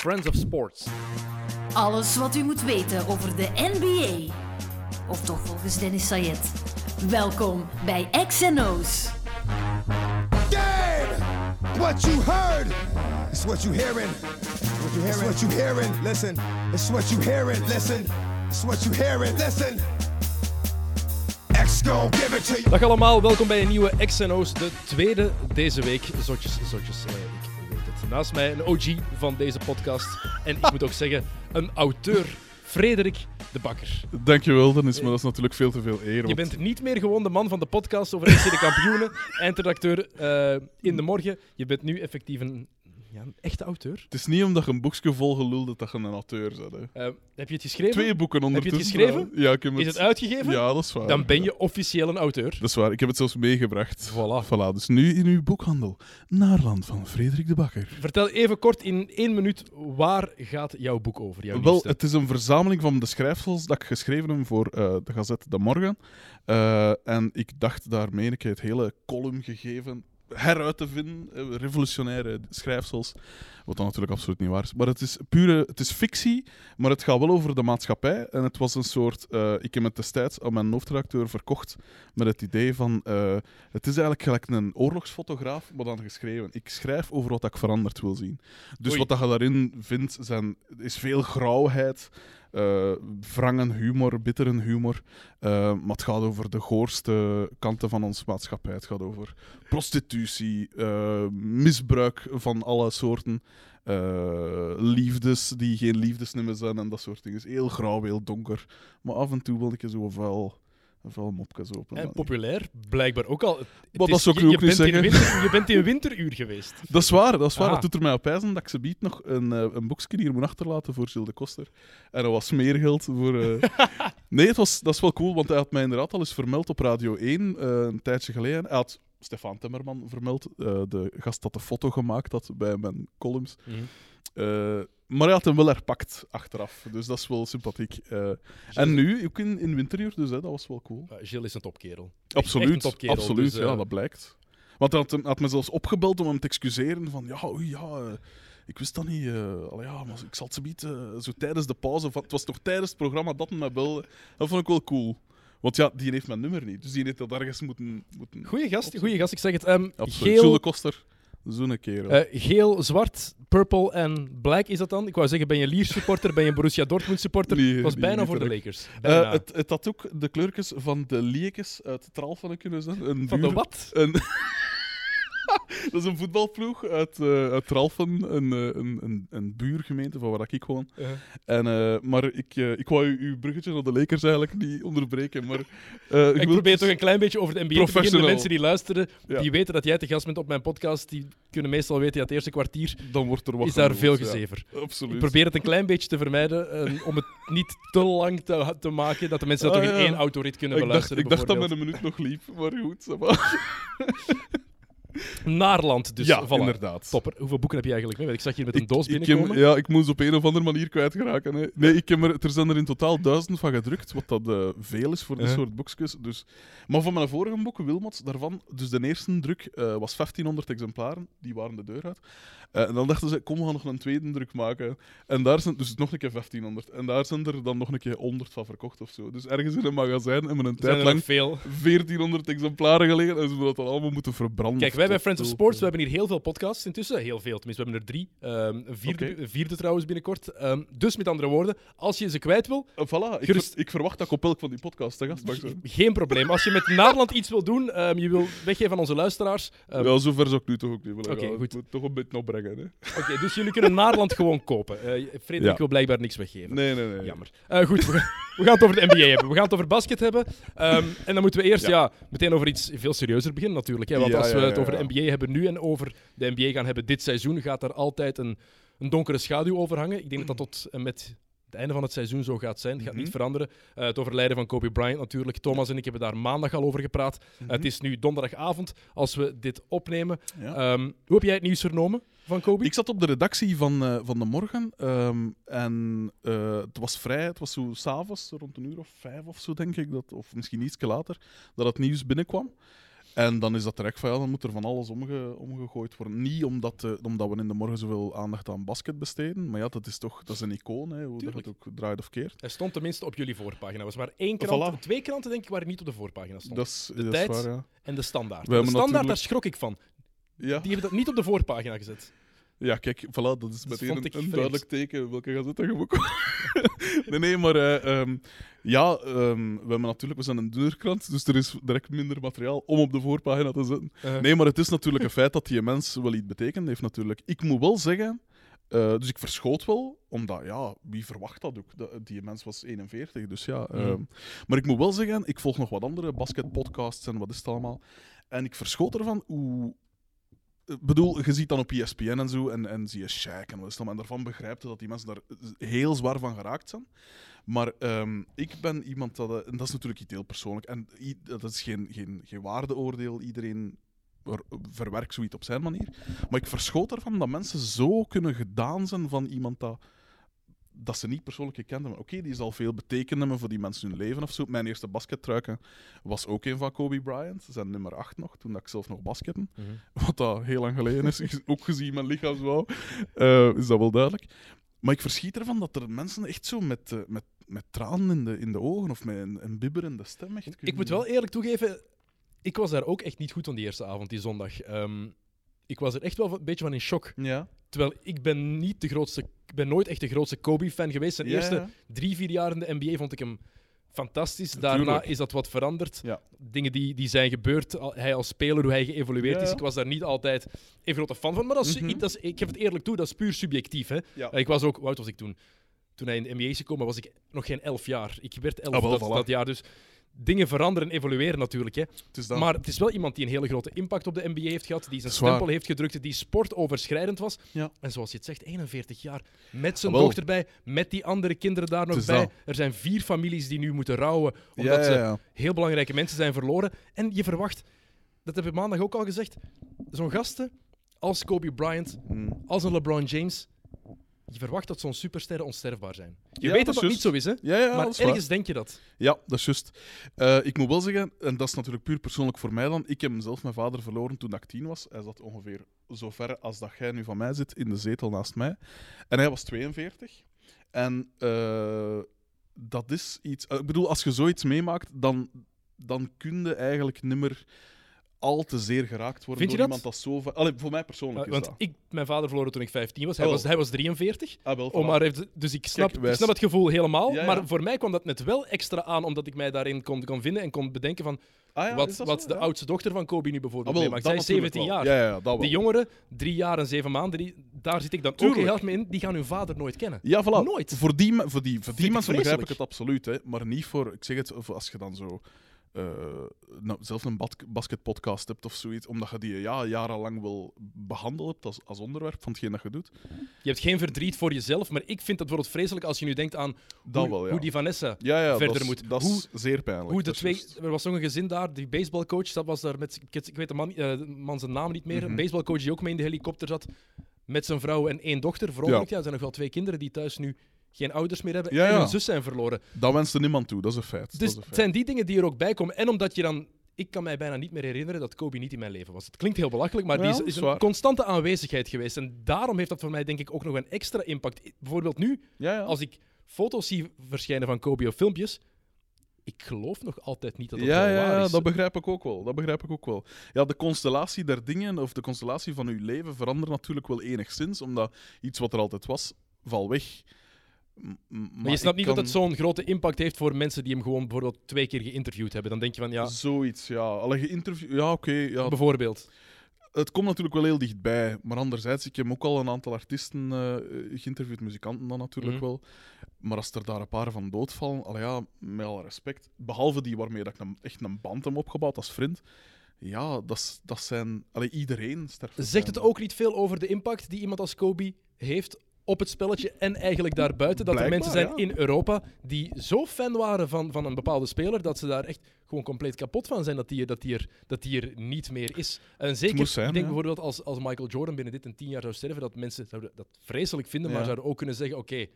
Friends of Sports. Alles wat u moet weten over de NBA. Of toch volgens Dennis Sayed. Welkom bij XNO's. Damn! What you heard is what you hearing. What you hearing? It's what you hearing. Listen. It's what you hearing. Listen. It's what you hearing. Listen. X gon' give it to you. Dag allemaal, welkom bij een nieuwe XNO's, de tweede deze week. Zotjes, zotjes, eh. Naast mij een OG van deze podcast. En ik moet ook zeggen, een auteur, Frederik de Bakker. Dankjewel, Dennis, maar dat is natuurlijk veel te veel eer. Je bent niet meer gewoon de man van de podcast over FC de kampioenen, eindredacteur eh, in de morgen. Je bent nu effectief een, ja, een echte auteur. Het is niet omdat je een boekje vol geluld dat je een auteur bent. Hè. Eh, heb je het geschreven? Twee boeken Heb je het ondertussen. geschreven? Ja, ik heb Is het uitgegeven? Ja, dat is waar. Dan ben je officieel een auteur. Dat is waar, ik heb het zelfs meegebracht. Voilà. Voilà, dus nu in uw boekhandel. Naarland van Frederik de Bakker. Vertel even kort in één minuut, waar gaat jouw boek over? Jouw Wel, het is een verzameling van de schrijfsels dat ik geschreven heb voor eh, de Gazette de Morgen. Eh, en ik dacht daarmee keer het hele column gegeven heruit te vinden. eh, revolutionaire schrijfsels. Wat dan natuurlijk absoluut niet waar is. Maar het is pure... Het is fictie, maar het gaat wel over de maatschappij. En het was een soort... eh, ik heb het destijds aan mijn hoofdredacteur verkocht met het idee van... eh, het is eigenlijk gelijk een oorlogsfotograaf, maar dan geschreven. Ik schrijf over wat ik veranderd wil zien. Dus Oei. wat dat je daarin vindt, zijn, is veel grauwheid, eh wrangen humor, bitteren humor. Eh, maar het gaat over de goorste kanten van onze maatschappij. Het gaat over prostitutie, eh, misbruik van alle soorten. liefdes die geen liefdes meer zijn en dat soort dingen. Heel grauw, heel donker. Maar af en toe wil ik zo vuil, vuil mopjes open. En populair, blijkbaar ook al. Maar dat zou ik je, niet zeggen. winter- je bent in winteruur geweest. Dat is waar, dat is waar. Ah. Het doet er mij op ijzen dat ik ze biedt nog een, eh, een boekje hier moet achterlaten voor Gilles de Koster. En dat was smeergeld voor... eh, nee, het was, dat is wel cool, want hij had mij inderdaad al eens vermeld op Radio 1, eh, een tijdje geleden. Hij had Stefan Timmerman vermeld, eh, de gast dat de foto gemaakt had bij mijn columns. Eh, maar hij had hem wel herpakt achteraf, dus dat is wel sympathiek. Eh, en nu, ook in, in winteruur, dus hè, dat was wel cool. Uh, Gilles is een topkerel. Absoluut, een topkerel, absoluut dus, eh, ja, dat blijkt. Want hij had, hem- had me zelfs opgebeld om hem te excuseren van ja, oei, ja, eh, ik wist dat niet. eh allee, ja, maar ik zal het zo zo tijdens de pauze, van, het was nog tijdens het programma dat hij me belde. Dat vond ik wel cool. Want ja, die heeft mijn nummer niet, dus die heeft dat ergens moeten... moeten Goeie gast, goeie gast. Ik zeg het. ehm, Absoluut. De Koster, zo'n kerel. eh, geel, zwart, purple en black is dat dan? Ik wou zeggen, ben je Liers supporter, ben je Borussia Dortmund supporter? Nee, Het was bijna voor de. Lakers. Eh, het, het had ook de kleurtjes van de liekjes uit Tralfen kunnen zijn. Een Van de wat? Een dat is een voetbalploeg uit, eh uit Tralfen, een, eh, een, een, een buurgemeente van waar ik woon. En, eh, maar ik, ik wou uw bruggetje naar de Lakers eigenlijk niet onderbreken. Maar, ik probeer toch een klein beetje over de NBA te beginnen. De mensen die luisteren, Ja. die weten dat jij te gast bent op mijn podcast, die kunnen meestal weten dat het eerste kwartier Dan wordt er wat is daar veel ja. gezever. Absoluut. Ik probeer het een klein beetje te vermijden, om het niet te lang te, te maken, dat de mensen dat Ah, toch in ja. één autorit kunnen ik dacht, beluisteren. ik dacht dat bijvoorbeeld. mijn minuut nog liep, maar goed. Naarland dus. ja, voilà. inderdaad. Topper. Hoeveel boeken heb je eigenlijk mee? Want ik zag hier met een Ik- doos ik heb- binnenkomen. ja, ik moest op een of andere manier kwijtgeraken. Hè. Nee, ik heb er, er zijn er in totaal duizend van gedrukt, wat dat eh, veel is voor dit soort boekjes. Dus. Maar van mijn vorige boek, Wilmots, daarvan, dus de eerste druk eh, was 1500 exemplaren, die waren de deur uit. Eh, en dan dachten ze, kom, we gaan nog een tweede druk maken. En daar zijn, dus nog een keer 1500. En daar zijn er dan nog een keer 100 van verkocht of zo. Dus ergens in een magazijn hebben we een tijd lang nog veel. 1400 exemplaren gelegen en ze hebben dat dan allemaal moeten verbranden. Kijk, wij bij Friends of Sports, we hebben hier heel veel podcasts intussen. Heel veel, tenminste, we hebben er drie. Ehm, een, vierde, vierde trouwens binnenkort. Ehm, dus met andere woorden, als je ze kwijt wil, Eh, voilà, ik, ver- ik verwacht dat ik op elk van die podcasts te gast mag zijn. geen probleem. Als je met Naarland iets wil doen, ehm, je wil weggeven aan onze luisteraars. ja, zover zou ik nu toch ook niet willen Oké, goed. Ik moet toch een beetje opbrengen. Oké, dus jullie kunnen Naarland gewoon kopen. Eh Frederik Ja. wil blijkbaar niks weggeven. Nee, nee, nee. Jammer. Eh, goed, we gaan, we gaan het over de NBA hebben. We gaan het over basket hebben. En dan moeten we eerst ja. Ja. meteen over iets veel serieuzer beginnen natuurlijk. Hè? Want Ja, als we ja, het ja, over de. NBA hebben nu en over de NBA gaan hebben dit seizoen, gaat er altijd een, een donkere schaduw over hangen. Ik denk dat dat tot en met het einde van het seizoen zo gaat zijn. Het gaat Mhm. niet veranderen. Eh, het overlijden van Kobe Bryant natuurlijk. Thomas en ik hebben daar maandag al over gepraat. Mhm. Het is nu donderdagavond als we dit opnemen. Ja. Ehm, hoe heb jij het nieuws vernomen van Kobe? Ik zat op de redactie van, eh, van de morgen ehm, en eh, het was vrij, het was zo s'avonds, rond een uur of vijf of zo denk ik, dat, of misschien iets later, dat het nieuws binnenkwam. En dan is dat terecht van ja, dan moet er van alles omge- omgegooid worden. Niet omdat, eh, omdat we in de morgen zoveel aandacht aan basket besteden, maar ja, dat is toch dat is een icoon, hè, hoe dat het ook draait of keert. Hij stond tenminste op jullie voorpagina. Er was maar één krant, Voilà. twee kranten denk ik, waar niet op de voorpagina stonden. Dat is, De dat tijd. is waar, ja. En de standaard. We de standaard, daar schrok ik van. Ja. Die hebben dat niet op de voorpagina gezet. Ja, kijk, voilà, dat is meteen een, duidelijk teken welke gazet dat je moet Nee, nee, maar eh, ehm, ja, ehm, we hebben natuurlijk, we zijn een deurkrant, dus er is direct minder materiaal om op de voorpagina te zetten. Uh, Nee, maar het is natuurlijk een feit dat die mens wel iets betekend heeft, natuurlijk. Ik moet wel zeggen, eh, dus ik verschoot wel, omdat, ja, wie verwacht dat ook? Dat- die mens was 41, dus ja. Mhm. ehm, maar ik moet wel zeggen, ik volg nog wat andere basketpodcasts en wat is het allemaal. En ik verschoot ervan hoe... Ik bedoel, je ziet dan op ESPN en zo, en, en zie je Shaq en wat is allemaal, en daarvan begrijpt je dat die mensen daar heel zwaar van geraakt zijn. Maar ehm, ik ben iemand dat... eh, En dat is natuurlijk iets heel persoonlijk. En dat is geen, geen, geen waardeoordeel. Iedereen ver- verwerkt zoiets op zijn manier. Maar ik verschoot ervan dat mensen zo kunnen gedaan zijn van iemand dat, dat ze niet persoonlijk gekend hebben. Oké, die zal veel betekenen hebben voor die mensen hun leven of zo. Mijn eerste baskettruiken was ook een van Kobe Bryant. Zijn nummer 8 nog, toen dat ik zelf nog basketten. Mhm. Wat dat heel lang geleden is, ook gezien mijn lichaamsbouw, eh, is dat wel duidelijk. Maar ik verschiet ervan dat er mensen echt zo met, eh, met, met tranen in de, in de ogen of met een, een bibberende stem echt Ik moet wel eerlijk toegeven, ik was daar ook echt niet goed aan die eerste avond, die zondag. Ehm, ik was er echt wel een beetje van in shock. Ja. Terwijl ik ben niet de grootste, ik ben nooit echt de grootste Kobe-fan geweest. Zijn Ja, eerste ja. drie, vier jaar in de NBA vond ik hem fantastisch. Daarna Tuurlijk. is dat wat veranderd. Ja. Dingen die, die zijn gebeurd, al- hij als speler, hoe hij geëvolueerd Ja, is. Ik was daar niet altijd even grote fan van. Maar dat is, Mhm. dat is, ik geef het eerlijk toe, dat is puur subjectief. Hè. Ja. Ik was ook, hoe oud was ik toen? Toen hij in de NBA is gekomen, was ik nog geen elf jaar. Ik werd elf Ah, wel, dat, voilà. dat jaar. Dus dingen veranderen en evolueren natuurlijk. Hè. Het. Maar het is wel iemand die een hele grote impact op de NBA heeft gehad, die zijn Zwaar. stempel heeft gedrukt, die sportoverschrijdend was. Ja. En zoals je het zegt, 41 jaar, met zijn dochter bij, met die andere kinderen daar nog bij. dat. Er zijn vier families die nu moeten rouwen, omdat ja, ze ja, heel belangrijke mensen zijn verloren. En je verwacht, dat heb ik maandag ook al gezegd, zo'n gasten als Kobe Bryant, Mm. als een LeBron James, je verwacht dat zo'n supersterren onsterfbaar zijn. Je Ja, weet dat dat niet zo is, hè? Ja, ja, maar waar. ergens denk je dat. Ja, dat is juist. Eh, ik moet wel zeggen, en dat is natuurlijk puur persoonlijk voor mij dan. Ik heb zelf mijn vader verloren toen ik tien was. Hij zat ongeveer zo ver als dat jij nu van mij zit in de zetel naast mij. En hij was 42. En eh, dat is iets. eh, ik bedoel, als je zoiets meemaakt, dan, dan kun je eigenlijk nimmer al te zeer geraakt worden Vind je door dat? iemand dat zo... Allee, voor mij persoonlijk is Want dat. ik, mijn vader verloren toen ik 15 was. Hij, Oh. was, hij was 43. Ah, wel, voilà. maar heeft, dus ik snap, Kijk, ik wij- snap het gevoel helemaal. Ja, ja. Maar voor mij kwam dat net wel extra aan, omdat ik mij daarin kon, kon vinden en kon bedenken van Ah, ja, wat, is dat wat zo? de Ja. oudste dochter van Kobe nu Ah, bijvoorbeeld wel, meemaakt. dat Zij is natuurlijk 17 wel. jaar. Ja, ja, dat wel. Die jongeren, drie jaar en zeven maanden, die, daar zit ik dan ook Tuurlijk. heel hard mee in. Die gaan hun vader nooit kennen. Ja, voilà. Nooit. Voor die, me- voor die, voor die ik mensen begrijp ik vreselijk. het absoluut. Hè. Maar niet voor, ik zeg het, voor als je dan zo nou, zelf een basketpodcast hebt of zoiets, omdat je die ja, jarenlang wil behandelen hebt als, als onderwerp van hetgeen dat je doet. Je hebt geen verdriet voor jezelf, maar ik vind dat bijvoorbeeld vreselijk als je nu denkt aan hoe, wel, ja. hoe die Vanessa ja, ja, verder moet. Dat Hoe- is zeer pijnlijk. Hoe de twee, er was nog een gezin daar, die baseballcoach, dat was daar met, ik weet- de man, eh, de man zijn naam niet meer, Mhm. een baseballcoach die ook mee in de helikopter zat, met zijn vrouw en één dochter, verongelukt. Ja. er zijn nog wel twee kinderen die thuis nu geen ouders meer hebben Ja, en ja. hun zus zijn verloren. Dat wenst er niemand toe, dat is een feit. Dus het zijn die dingen die er ook bij komen. En omdat je dan... Ik kan mij bijna niet meer herinneren dat Kobe niet in mijn leven was. Het klinkt heel belachelijk, maar Ja, die is, een constante aanwezigheid geweest. En daarom heeft dat voor mij denk ik ook nog een extra impact. Bijvoorbeeld nu, Ja, ja. als ik foto's zie verschijnen van Kobe of filmpjes, ik geloof nog altijd niet dat dat ja, ja, waar ja, is. dat begrijp ik ook wel. Dat begrijp ik ook wel. Ja, de constellatie der dingen, of de constellatie van uw leven, verandert natuurlijk wel enigszins, omdat iets wat er altijd was, val weg. Maar je snapt niet kan- dat het zo'n grote impact heeft voor mensen die hem gewoon bijvoorbeeld twee keer geïnterviewd hebben. Dan denk je van, ja, Zoiets, ja. Alle geïnterview... Ja, oké. ja. bijvoorbeeld. Het komt natuurlijk wel heel dichtbij. Maar anderzijds, ik heb ook al een aantal artiesten eh, geïnterviewd, muzikanten dan natuurlijk Mhm. wel. Maar als er daar een paar van doodvallen, allee, ja, met alle respect. Behalve die waarmee dat ik een, echt een band heb opgebouwd als vriend. Ja, dat, is- dat zijn... Allee, iedereen sterft. Zegt het ook niet veel over de impact die iemand als Kobe heeft op het spelletje en eigenlijk daarbuiten? Dat er mensen zijn ja. in Europa die zo fan waren van, van een bepaalde speler dat ze daar echt gewoon compleet kapot van zijn dat die, er- dat die, er, dat die er niet meer is. En zeker, zijn, ik denk ja. bijvoorbeeld als, als Michael Jordan binnen dit en tien jaar zou sterven, dat mensen zouden dat vreselijk vinden, maar zouden ook kunnen zeggen, oké,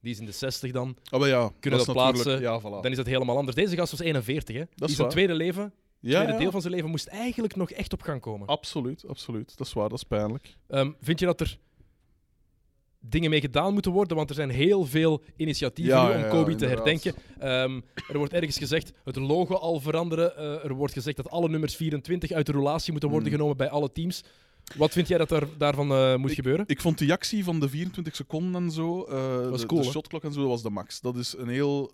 die is in de 60 dan, maar ja, kunnen dat natuurlijk- plaatsen, Ja, voilà. dan is dat helemaal anders. Deze gast was 41, hè? die is zijn waar. tweede leven Ja, tweede deel van zijn leven moest eigenlijk nog echt op gang komen. Absoluut, absoluut. Dat is waar, dat is pijnlijk. Ehm, vind je dat er dingen mee gedaan moeten worden? Want er zijn heel veel initiatieven Ja, nu om ja, Kobe te inderdaad. herdenken. Ehm, er wordt ergens gezegd het logo al veranderen. Eh, er wordt gezegd dat alle nummers 24 uit de roulatie moeten worden Hmm. genomen bij alle teams. Wat vind jij dat er daarvan eh, moet gebeuren? Ik vond die actie van de 24 seconden en zo, was de, cool, de shotklok en zo, dat was de max. Dat is een heel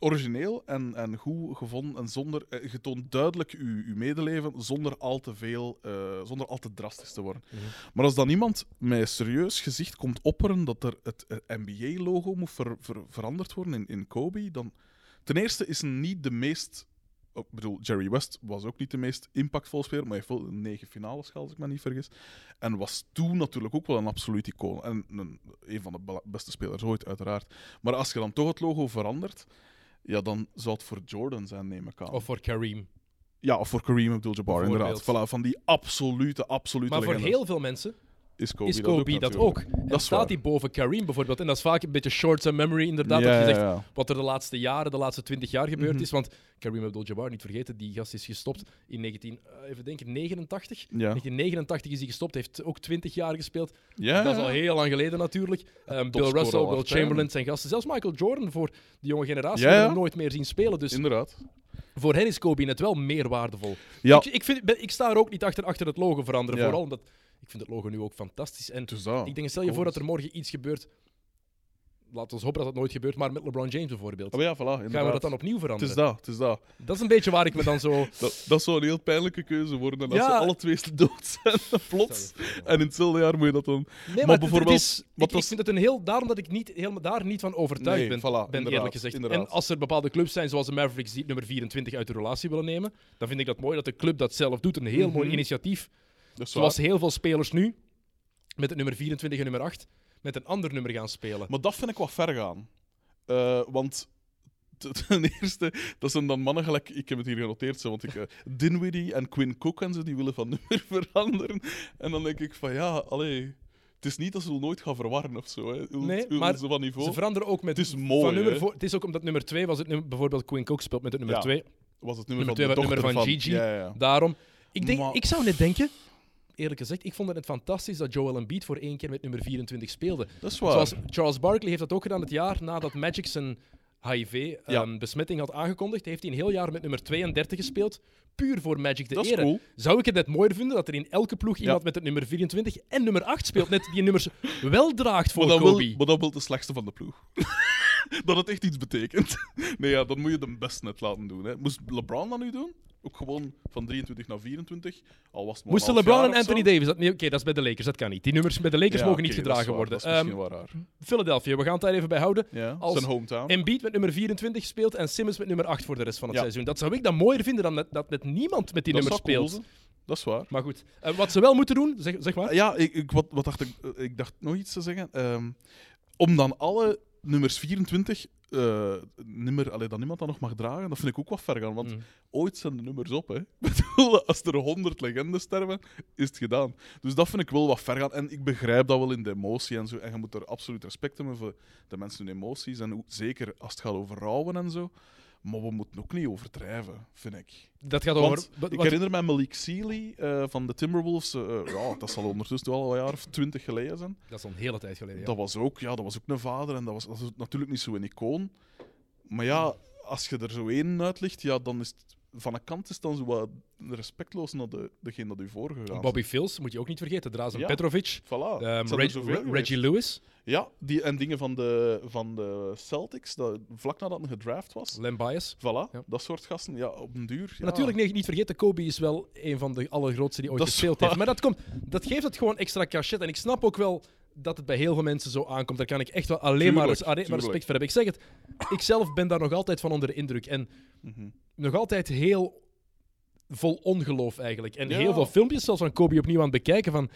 origineel en, en goed gevonden en zonder, eh, je toont duidelijk je, uw medeleven zonder al te veel, eh, zonder al te drastisch te worden. Mhm. Maar als dan iemand met serieus gezicht komt opperen dat er het NBA-logo moet ver- ver- veranderd worden in, in Kobe, dan ten eerste is hij niet de meest ik bedoel, Jerry West was ook niet de meest impactvolle speler, maar hij heeft wel negen finales gehaald, als ik me niet vergis. En was toen natuurlijk ook wel een absoluut icoon. En een, een van de beste spelers ooit, uiteraard. Maar als je dan toch het logo verandert, ja, dan zou het voor Jordan zijn, neem ik aan. Of voor Kareem. ja, of voor Kareem Abdul-Jabbar, inderdaad. Voilà, van die absolute, absolute Maar voor heel veel mensen is Kobe, is Kobe dat ook. Dat staat hij boven Kareem bijvoorbeeld. En dat is vaak een beetje short-term memory, inderdaad. ja, dat je zegt, wat er de laatste jaren, de laatste 20 jaar gebeurd Mhm. is. Want Kareem Abdul-Jabbar, niet vergeten, die gast is gestopt in 19, eh, even denken, 89. Ja. 1989 is hij gestopt, heeft ook 20 jaar gespeeld. Ja, Dat is al heel lang geleden natuurlijk. Ehm, Bill Russell, hard, Chamberlain zijn gasten. Zelfs Michael Jordan voor de jonge generatie hebben nooit meer zien spelen. Dus Inderdaad. voor hen is Kobe net wel meer waardevol. Ja, Ik, ik, vind, ik sta er ook niet achter, achter het logo veranderen. Ja. Vooral omdat ik vind het logo nu ook fantastisch. En dus ik denk, stel je voor dat er morgen iets gebeurt. Laten we hopen dat dat nooit gebeurt, maar met LeBron James bijvoorbeeld. Oh ja, voilà, Gaan we dat dan opnieuw Het veranderen? is dat, het is dat. Dat is een beetje waar ik me dan zo... Dat, dat zou een heel pijnlijke keuze worden. En als Ja. ze alle twee dood zijn, plots. En in hetzelfde jaar moet je dat dan... Nee, maar, Maar het- bijvoorbeeld, het is, wat ik, was- ik vind het een heel... Daarom dat ik niet, helemaal, daar niet van overtuigd Nee, ben, voilà, ben eerlijk gezegd. inderdaad. En als er bepaalde clubs zijn, zoals de Mavericks, die het nummer 24 uit de relatie willen nemen, dan vind ik dat mooi dat de club dat zelf doet. Een heel mooi Mhm. initiatief. Zoals heel veel spelers nu, met het nummer 24 en nummer 8, met een ander nummer gaan spelen. Maar dat vind ik wat ver gaan. Eh, want ten eerste, dat zijn dan mannen gelijk... Ik heb het hier genoteerd, zo, want ik... eh, Dinwiddie en Quinn Cook en zo, die willen van nummer veranderen. En dan denk ik van, ja, allee... Het is niet dat ze het nooit gaan verwarren of zo. Hè. Nee, maar ze van niveau. Ze veranderen ook met... Het is mooi, van nummer voor, het is ook omdat nummer 2 was het nummer, bijvoorbeeld Quinn Cook speelt met het nummer Ja. 2. was het nummer, nummer van twee de nummer van Gigi. Ja, ja, ja. Daarom... Ik, denk, Maar- ik zou net denken, eerlijk gezegd, ik vond het net fantastisch dat Joel Embiid voor één keer met nummer 24 speelde. Dat is waar. Zoals Charles Barkley heeft dat ook gedaan het jaar nadat Magic zijn Ja. HIV-besmetting had aangekondigd. Heeft hij een heel jaar met nummer 32 gespeeld, puur voor Magic de dat ere. cool. Zou ik het net mooier vinden dat er in elke ploeg iemand met het nummer 24 en nummer 8 speelt, net die nummers wel draagt voor Maar Kobe? wil, maar dan wil de slechtste van de ploeg. dat het echt iets betekent. nee, ja, dan moet je de best net laten doen. Hè. Moest LeBron dat nu doen? Ook gewoon van 23 naar 24. Al was het maar Moesten LeBron en. Anthony Davis... dat- nee, Oké, dat is bij de Lakers, dat kan niet. Die nummers bij de Lakers Ja, mogen niet gedragen waar, worden. Dat is misschien Ehm, wel raar. Philadelphia, we gaan het daar even bij houden. Ja, als zijn hometown. Embiid met nummer 24 speelt en Simmons met nummer 8 voor de rest van het Ja. seizoen. Dat zou ik dan mooier vinden dan dat net niemand met die dat nummers cool speelt. Dat is waar. Maar goed, Eh, wat ze wel moeten doen, zeg, zeg maar. Ja, ik, ik, wat, wat dacht ik, eh, ik dacht nog iets te zeggen. Ehm, om dan alle nummers 24, eh, nummer, allee, dat niemand dat nog mag dragen, dat vind ik ook wat ver gaan. Want Mm. ooit zijn de nummers op. Hè. Als er 100 legendes sterven, is het gedaan. Dus dat vind ik wel wat ver gaan. En ik begrijp dat wel in de emotie en zo. En je moet er absoluut respect hebben voor de mensen hun emoties. En hoe- zeker als het gaat over rouwen en zo. Maar we moeten ook niet overdrijven, vind ik. Dat gaat Want over. wat- ik herinner mij Malik Sealy eh, van de Timberwolves. eh, ja, dat zal ondertussen wel al een jaar of twintig geleden zijn. dat is al een hele tijd geleden. ja. Dat, was ook, ja, dat was ook een vader en dat was, dat was natuurlijk niet zo'n icoon. Maar ja, als je er zo één uitlicht, ja, dan is het van een kant is dan zo wat respectloos naar de, degene dat u voorgegaan. Bobby Fils moet je ook niet vergeten. Drazen Ja. Petrovic, Voilà. ehm, Reg-. Reggie Lewis, Ja, die, en dingen van de, van de Celtics, dat, vlak nadat hij gedraft was. Len Bias. Voilà, Ja. dat soort gasten. Ja, op een duur. Ja. Natuurlijk nee, niet vergeten, Kobe is wel een van de allergrootste die ooit Dat gespeeld heeft. Maar dat, komt, dat geeft het gewoon extra cachet. En ik snap ook wel dat het bij heel veel mensen zo aankomt. Daar kan ik echt wel alleen maar, alleen respect voor hebben. Ik zeg het, ik zelf ben daar nog altijd van onder de indruk. En Mhm. Nog altijd heel vol ongeloof eigenlijk. En Ja. heel veel filmpjes zelfs van Kobe opnieuw aan het bekijken. Van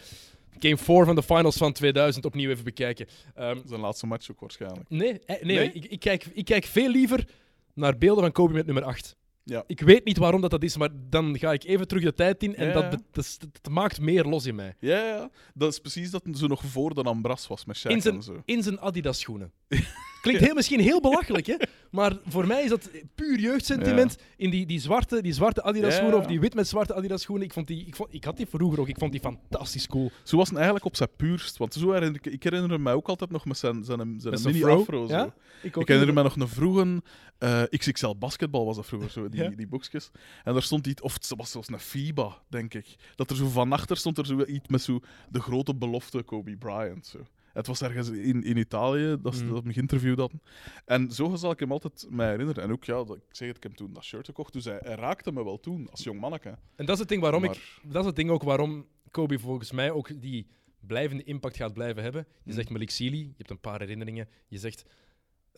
Game 4 van de finals van 2000 opnieuw even bekijken. Ehm, Zijn laatste match ook waarschijnlijk. nee, eh, nee, Nee? Ik, ik, kijk, ik kijk veel liever naar beelden van Kobe met nummer 8. Ja. Ik weet niet waarom dat, dat is, maar dan ga ik even terug de tijd in en Ja, dat, dat, maakt meer los in mij. Ja, ja, dat is precies dat zo nog voor de Ambras was met Shaq In en zijn, zo. in zijn Adidas schoenen. Klinkt heel, misschien heel belachelijk, hè? maar voor mij is dat puur jeugdsentiment. In die, die zwarte, die zwarte Adidas schoenen of die wit met zwarte Adidas schoenen. Ik, vond die, ik, vond, ik had die vroeger ook. Ik vond die fantastisch cool. Zo was het eigenlijk op zijn puurst. Want zo herinner ik, ik herinner me ook altijd nog met zijn, zijn, zijn mini-afro. Ik, Ik herinner me nog een vroege eh, XXL basketbal was dat vroeger, zo, die, Ja. die boekjes. En daar stond iets, of het was zelfs een FIBA, denk ik. Dat er zo van achter stond er zo iets met zo de grote belofte Kobe Bryant. Zo. Het was ergens in, in Italië dat ze Mm. dat me geïnterviewd hadden. En zo zal ik hem altijd mij herinneren. En ook, ja, dat, ik zeg het, ik heb toen dat shirt gekocht, dus hij, hij raakte me wel toen, als jong manneke. En dat is het ding waarom ik. Dat is het ding ook waarom Kobe volgens mij ook die blijvende impact gaat blijven hebben. Je Mm. zegt Malik Sealy, je hebt een paar herinneringen. Je zegt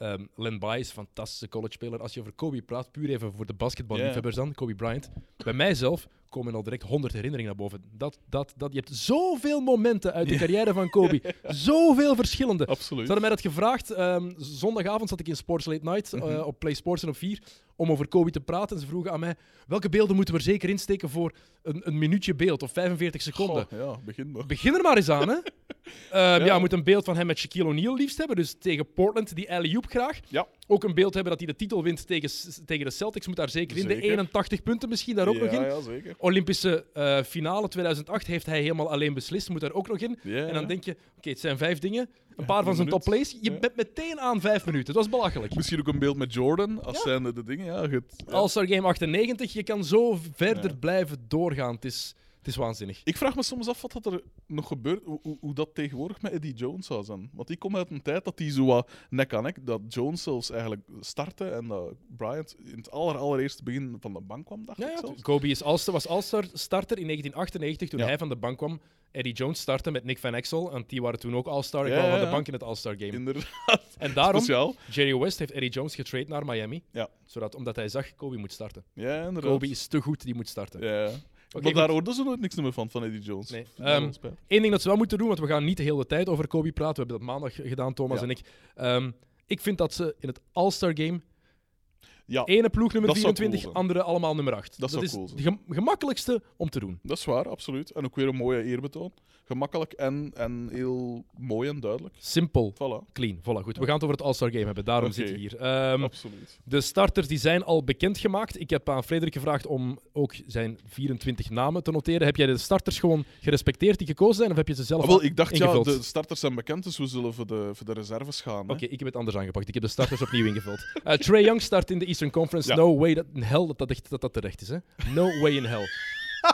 ehm Len een fantastische collegespeler. Als je over Kobe praat, puur even voor de basketballiefhebbers dan, Kobe Bryant. Bij mijzelf komen al direct 100 herinneringen naar boven. Dat, dat, dat, je hebt zoveel momenten uit de carrière van Kobe. Zoveel verschillende. Ze Absoluut. hadden mij dat gevraagd. ehm, zondagavond zat ik in Sports Late Night eh, Mhm. op Play Sports en op 4 om over Kobe te praten. En ze vroegen aan mij: welke beelden moeten we er zeker insteken voor een, een minuutje beeld of 45 seconden? Goh, ja, begin maar. Begin er maar eens aan, hè? Ehm, ja. Moet een beeld van hem met Shaquille O'Neal liefst hebben. Dus tegen Portland, die alley-oop graag. Ja. Ook een beeld hebben dat hij de titel wint tegen, tegen de Celtics. Moet daar zeker, in. De Zeker. 81 punten misschien daar ook ja, nog in. Ja, zeker. Olympische eh, finale 2008 heeft hij helemaal alleen beslist. Moet daar ook nog in. En dan denk je, oké, het zijn vijf dingen. Een paar van zijn minuut. top plays. Je Ja. bent meteen aan vijf minuten. Dat is belachelijk. Misschien ook een beeld met Jordan, als Ja. zijn de dingen. Ja, ja. All-Star Game 98, je kan zo verder blijven doorgaan. Het is, het is waanzinnig. Ik vraag me soms af wat dat er nog gebeurt, hoe, hoe, dat tegenwoordig met Eddie Jones zou zijn. Want die komt uit een tijd dat hij zo wat nek aan nek, dat Jones zelfs eigenlijk startte en dat Bryant in het aller, allereerste begin van de bank kwam, dacht Ja, ik ja, zelfs. Kobe is All-Star, was All-Star starter in 1998 toen Ja. hij van de bank kwam. Eddie Jones startte met Nick Van Exel. En die waren toen ook All-Star. Ik kwam van de bank in het All-Star Game. Inderdaad, En daarom, speciaal. Jerry West heeft Eddie Jones getrade naar Miami. Ja. Zodat, omdat hij zag, Kobe moet starten. Ja, inderdaad. Kobe is te goed, die moet starten. Ja. Oké, maar daar hoorden ze nooit niks meer van, van Eddie Jones. Nee. Wel Ehm. Eén ding dat ze wel moeten doen, want we gaan niet de hele tijd over Kobe praten. We hebben dat maandag gedaan, Thomas Ja. en ik. Ehm, ik vind dat ze in het All-Star Game ja, ene ploeg nummer Dat zou 24, cool zijn. andere allemaal nummer 8. Dat zou is cool zijn. de gem- gemakkelijkste om te doen. dat is waar, absoluut. En ook weer een mooie eerbetoon. Gemakkelijk en, en heel mooi en duidelijk. Simpel, Voilà, clean. Voilà, goed. We gaan het over het All-Star Game hebben, daarom Oké. zit je hier. Ehm, absoluut. de starters die zijn al bekendgemaakt. Ik heb aan Frederik gevraagd om ook zijn 24 namen te noteren. Heb jij de starters gewoon gerespecteerd die gekozen zijn, of heb je ze zelf Ah, wel, ik dacht, ja, de starters zijn bekend, dus we zullen voor de, voor de reserves gaan. hè. Oké, ik heb het anders aangepakt. Ik heb de starters opnieuw ingevuld. Uh, Trey Young start in de Eastern Conference. Ja. No way that in hell dat dat, echt, dat dat terecht is. Hè? No way in hell.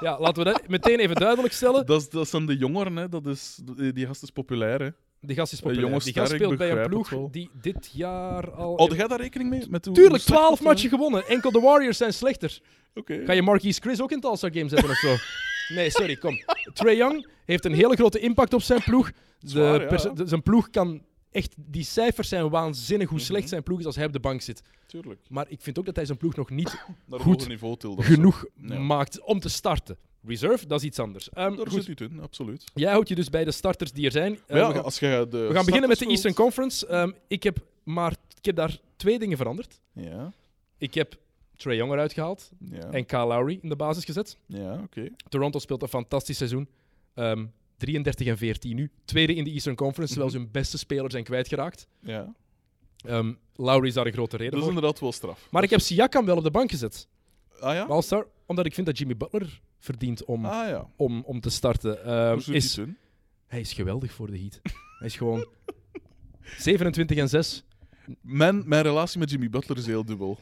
Ja, laten we dat meteen even duidelijk stellen. Dat, is- dat zijn de jongeren, hè. Dat is, die gast is populair. Hè. Die gast is populair. Die gast speelt bij een ploeg die dit jaar al... Houd jij daar rekening mee? Met Tuurlijk, hoe slecht 12 dat, matchen gewonnen. Enkel de Warriors zijn slechter. Oké. Ga je Marquise Chris ook in het All-Star Game zetten of zo? Nee, sorry, kom. Trey Young heeft een hele grote impact op zijn ploeg. De Zwaar, ja. perce- de- zijn ploeg kan echt... Die cijfers zijn waanzinnig hoe slecht Mhm. zijn ploeg is als hij op de bank zit. Tuurlijk. Maar ik vind ook dat hij zijn ploeg nog niet Goed niveau tilde. genoeg maakt om te starten. Reserve, dat is iets anders. Ehm, Daar goed, zit het in, absoluut. jij houdt je dus bij de starters die er zijn. Eh, ja, we gaan, als jij de we gaan beginnen met de Eastern wilt- Conference. Ehm, ik, heb maar, ik heb daar twee dingen veranderd. Ja, Ik heb Trey Young eruit gehaald ja, en Kyle Lowry in de basis gezet. ja oké. Toronto speelt een fantastisch seizoen. Ehm 33 en 14 nu. Tweede in de Eastern Conference, terwijl ze hun beste spelers zijn kwijtgeraakt. Ja. Ehm Lowry is daar een grote reden Dat is voor. inderdaad wel straf. Maar ik heb Siakam wel op de bank gezet. Ah ja? All-Star, omdat ik vind dat Jimmy Butler verdient om, Ah ja. om, om te starten. Hoe zit is, hij is geweldig voor de Heat. hij is gewoon 27 en 6. Mijn, mijn relatie met Jimmy Butler is heel dubbel.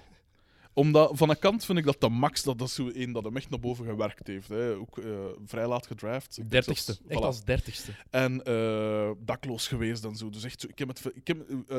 Omdat, van een kant vind ik dat de max, dat, dat is zo één dat hem echt naar boven gewerkt heeft. Hè. Ook eh, vrij laat gedraft. Ik Dertigste. zelfs- Echt voilà. als dertigste. En eh, dakloos geweest en zo. Dus echt zo, ik heb het, ik heb, eh,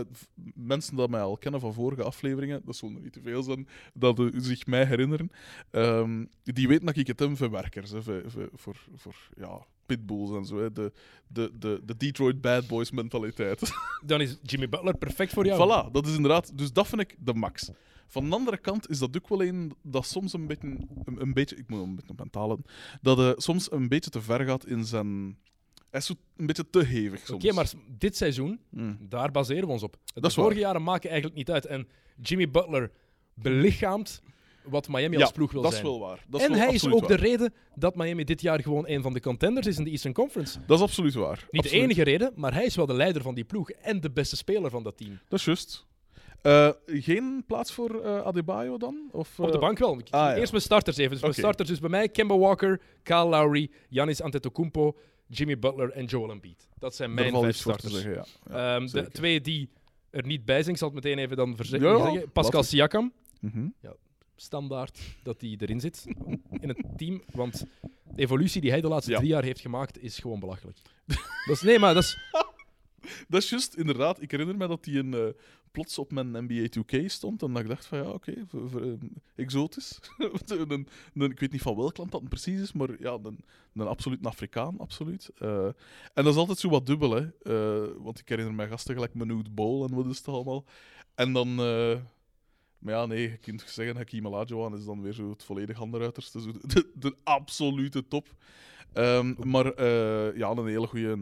mensen die mij al kennen van vorige afleveringen, dat zullen er niet te veel zijn, dat zich mij herinneren, ehm, die weten dat ik het heb voor werkers, hè, voor, voor, voor, voor, ja, pitbulls en zo. Hè. De, de, de, de Detroit Bad Boys mentaliteit. Dan is Jimmy Butler perfect voor jou. Voilà, dat is inderdaad. Dus dat vind ik de max. Van de andere kant is dat ook wel een dat soms een beetje, een, een beetje ik moet een beetje op mijn talen, dat hij soms een beetje te ver gaat in zijn. Hij is een beetje te hevig Oké, soms. maar dit seizoen, Mm. daar baseren we ons op. De Dat is vorige jaren maken eigenlijk niet uit. En Jimmy Butler belichaamt wat Miami Ja, als ploeg wil dat zijn. is wel waar. Dat is en wel hij is ook waar. de reden dat Miami dit jaar gewoon een van de contenders is in de Eastern Conference. Dat is absoluut waar. Niet Absoluut. de enige reden, maar hij is wel de leider van die ploeg en de beste speler van dat team. Dat is juist. Eh, geen plaats voor eh Adebayo dan? Of, Op de eh, bank wel. Ik- ah, ja. Eerst mijn starters even. Dus mijn starters dus bij mij Kemba Walker, Kyle Lowry, Giannis Antetokounmpo, Jimmy Butler en Joel Embiid. Dat zijn mijn vijf starters. zeggen, ja. Ja, Ehm, de twee die er niet bij zijn, ik zal het meteen even dan Ja, ja, zeggen. Pascal Siakam, Mhm. standaard dat hij erin zit in het team. Want de evolutie die hij de laatste Ja. drie jaar heeft gemaakt, is gewoon belachelijk. dat is, nee, maar dat is... Dat is juist, inderdaad. Ik herinner me dat hij een, eh, plots op mijn NBA 2K stond. En dat ik dacht van ja, oké, v- v- eh, exotisch. een, ik weet niet van welk land dat precies is, maar ja, een, een absoluut Afrikaan, absoluut. Eh, en dat is altijd zo wat dubbel, hè. Eh, want ik herinner me gasten gelijk Manoud Bol en wat is het allemaal. En dan... maar ja, nee, je kunt zeggen Hakim Olajuwon is dan weer zo het volledig anderuiterste. Zo de, de absolute top. Ehm, maar eh, ja, een hele goede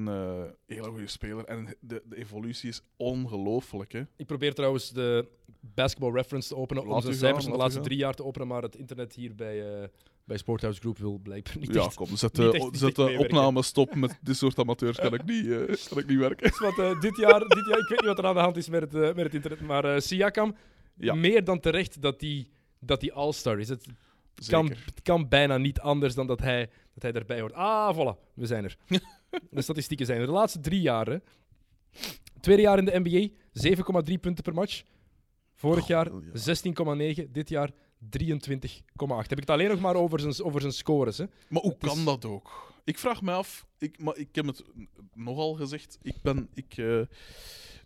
hele goeie speler. En de, de evolutie is ongelooflijk. Hè. Ik probeer trouwens de basketball reference te openen om Laat zijn u cijfers van de laatste gaan. drie jaar te openen, maar het internet hier bij, eh bij Sporthouse Group wil blijkbaar niet Ja, echt. kom, zet, niet echt- zet de opname stop met dit soort amateurs. Kan ik niet, eh, kan ik niet werken. Dus wat, eh, dit, jaar, dit jaar, ik weet niet wat er aan de hand is met het, eh, met het internet, maar eh, Siakam, Ja. meer dan terecht dat hij dat die all-star is. Het kan, het kan bijna niet anders dan dat hij, dat hij erbij hoort. Ah, voilà, we zijn er. de statistieken zijn er. De laatste drie jaren. Tweede jaar in de NBA, 7,3 punten per match. Vorig jaar Oh, ja. 16,9. Dit jaar 23,8. Heb ik het alleen nog maar over zijn, over zijn scores. Hè? Maar hoe is- kan dat ook? Ik vraag me af, ik, maar ik heb het nogal gezegd, ik ben, ik, eh,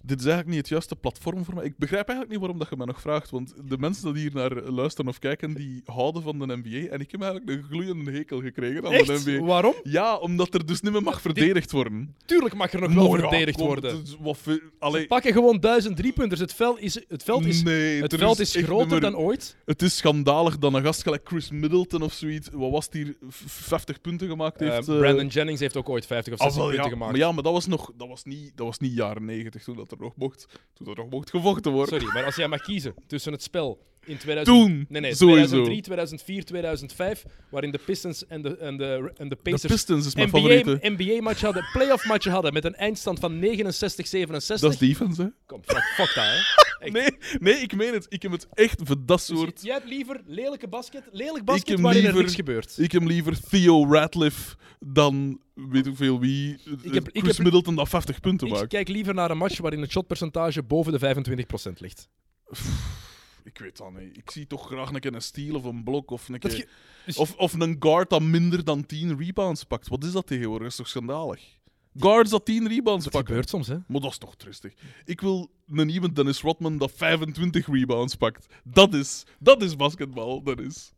dit is eigenlijk niet het juiste platform voor mij. Ik begrijp eigenlijk niet waarom dat je mij nog vraagt, want de mensen die hier naar luisteren of kijken, die houden van de NBA en ik heb eigenlijk een gloeiende hekel gekregen aan de? NBA. Waarom? Ja, omdat er dus niet meer mag verdedigd worden. Tuurlijk mag er nog wel Maar ja, verdedigd kom, worden. het is wat veel- allee, Ze pakken gewoon duizend driepunters. Het veld is, het veld is, nee, het veld is groter dan ooit. Het is schandalig dat een gast gelijk Chris Middleton of zoiets, wat was hier, v- 50 punten gemaakt Eh, heeft. eh, Brandon Jennings heeft ook ooit 50 of Ah, 60 wel, punten ja. gemaakt. Maar ja, maar dat was, nog, dat, was niet, dat was niet jaren 90 toen dat er nog mocht, toen er nog mocht gevochten worden. Sorry, maar als jij mag kiezen tussen het spel in 2000... Toen, Nee, nee, sowieso. 2003, 2004, 2005, waarin de Pistons en de, en de, en de De Pacers Pistons is mijn favoriete. NBA-match hadden, playoff-matchen hadden met een eindstand van 69-67. Dat is defense, hè? Kom, fuck, fuck dat, hè. Echt. Nee, nee, ik meen het. Ik heb het echt voor dat Dus soort... jij hebt liever lelijke basket, lelijk Ik basket heb waarin er niks gebeurt. Ik heb liever Theo Ratliff dan weet ik veel wie. eh, Ik heb- ik Chris heb- Middleton dat 50 punten Ik maakt. kijk liever naar een match waarin het shotpercentage boven de 25% ligt. Ik weet dat niet. Ik zie toch graag een keer een steal of een blok of een keer... je- dus- Of, of een guard dat minder dan 10 rebounds pakt. Wat is dat tegenwoordig? Dat is toch schandalig? Guards dat 10 rebounds Dat pakken. gebeurt soms, hè. Maar dat is toch tristig. Ik wil een iemand Dennis Rodman dat 25 rebounds pakt. Dat is, dat is basketbal. Dat is.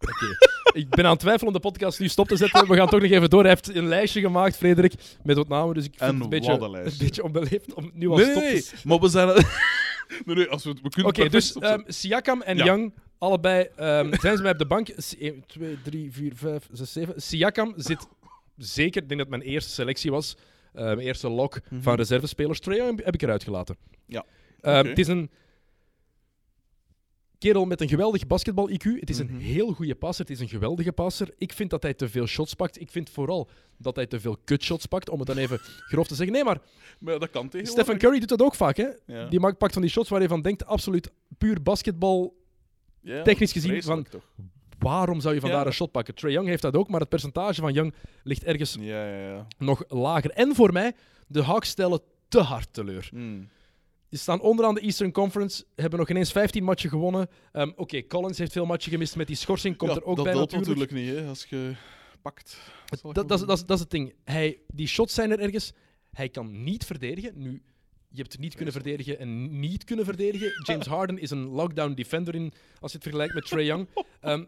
Oké. ik ben aan het twijfelen om de podcast nu stop te zetten. We gaan toch nog even door. Hij heeft een lijstje gemaakt, Frederik, met wat namen. Dus ik vind En het een beetje, een beetje onbeleefd om het nu al Nee, stop te nee. Maar we zijn... nee, nee, als we, we kunnen Oké, dus ehm, Siakam en. Young, allebei ehm, zijn ze mij op de bank. 1, 2, 3, 4, 5, 6, 7. Siakam zit zeker, ik denk dat mijn eerste selectie was, eh, mijn eerste lock van reservespelers. Trae heb ik eruit gelaten. Ja. Ehm, Oké. Het is een kerel met een geweldig basketbal-IQ. Het is Mhm. een heel goede passer. Het is een geweldige passer. Ik vind dat hij te veel shots pakt. Ik vind vooral dat hij te veel kutshots pakt, om het dan even grof te zeggen. Nee, maar Maar dat kan tegenwoordig. Stephen Curry doet dat ook vaak. Hè? Ja. Die pakt van die shots waar je van denkt, absoluut puur basketbal Ja, technisch gezien toch? Waarom zou je vandaar Ja. een shot pakken? Trae Young heeft dat ook, maar het percentage van Young ligt ergens Ja, ja, ja. nog lager. En voor mij, de Hawks stellen te hard teleur. Hmm. Die staan onderaan de Eastern Conference, hebben nog ineens 15 matchen gewonnen. Ehm, Oké, Collins heeft veel matchen gemist met die schorsing, komt Ja, er ook dat bij helpt natuurlijk. natuurlijk niet, hè, als je pakt. Dat, dat, is- dat, dat het ding. Hij, die shots zijn er ergens. Hij kan niet verdedigen. Nu, je hebt niet kunnen verdedigen en niet kunnen verdedigen. James Harden is een lockdown defender in, als je het vergelijkt met Trae Young. Ehm,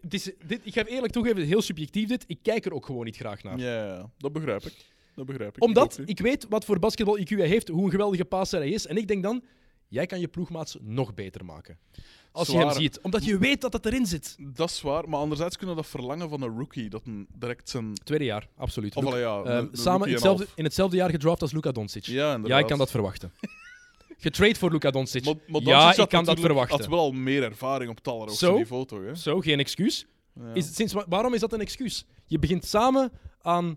het is, dit, ik ga eerlijk toegeven, heel subjectief dit. Ik kijk er ook gewoon niet graag naar. Ja, ja, dat begrijp ik. Dat begrijp ik. Omdat Ik weet wat voor basketbal IQ hij heeft, hoe een geweldige passer hij is. En ik denk dan, jij kan je ploegmaats nog beter maken. Als je hem ziet. Omdat je weet dat het erin zit. Dat is waar, maar anderzijds kunnen we dat verlangen van een rookie, dat een direct zijn... Tweede jaar, absoluut. Of ja, een- een samen hetzelfde, in hetzelfde jaar gedraft als Luka Doncic. Ja, ik kan dat verwachten. getrade voor Luka Doncic. Maar, maar ja, ik kan dat verwachten. had wel al meer ervaring op het allerhoogste Zo? niveau, toch? Zo, geen excuus. Ja. Is, sinds, wa- waarom is dat een excuus? Je begint samen aan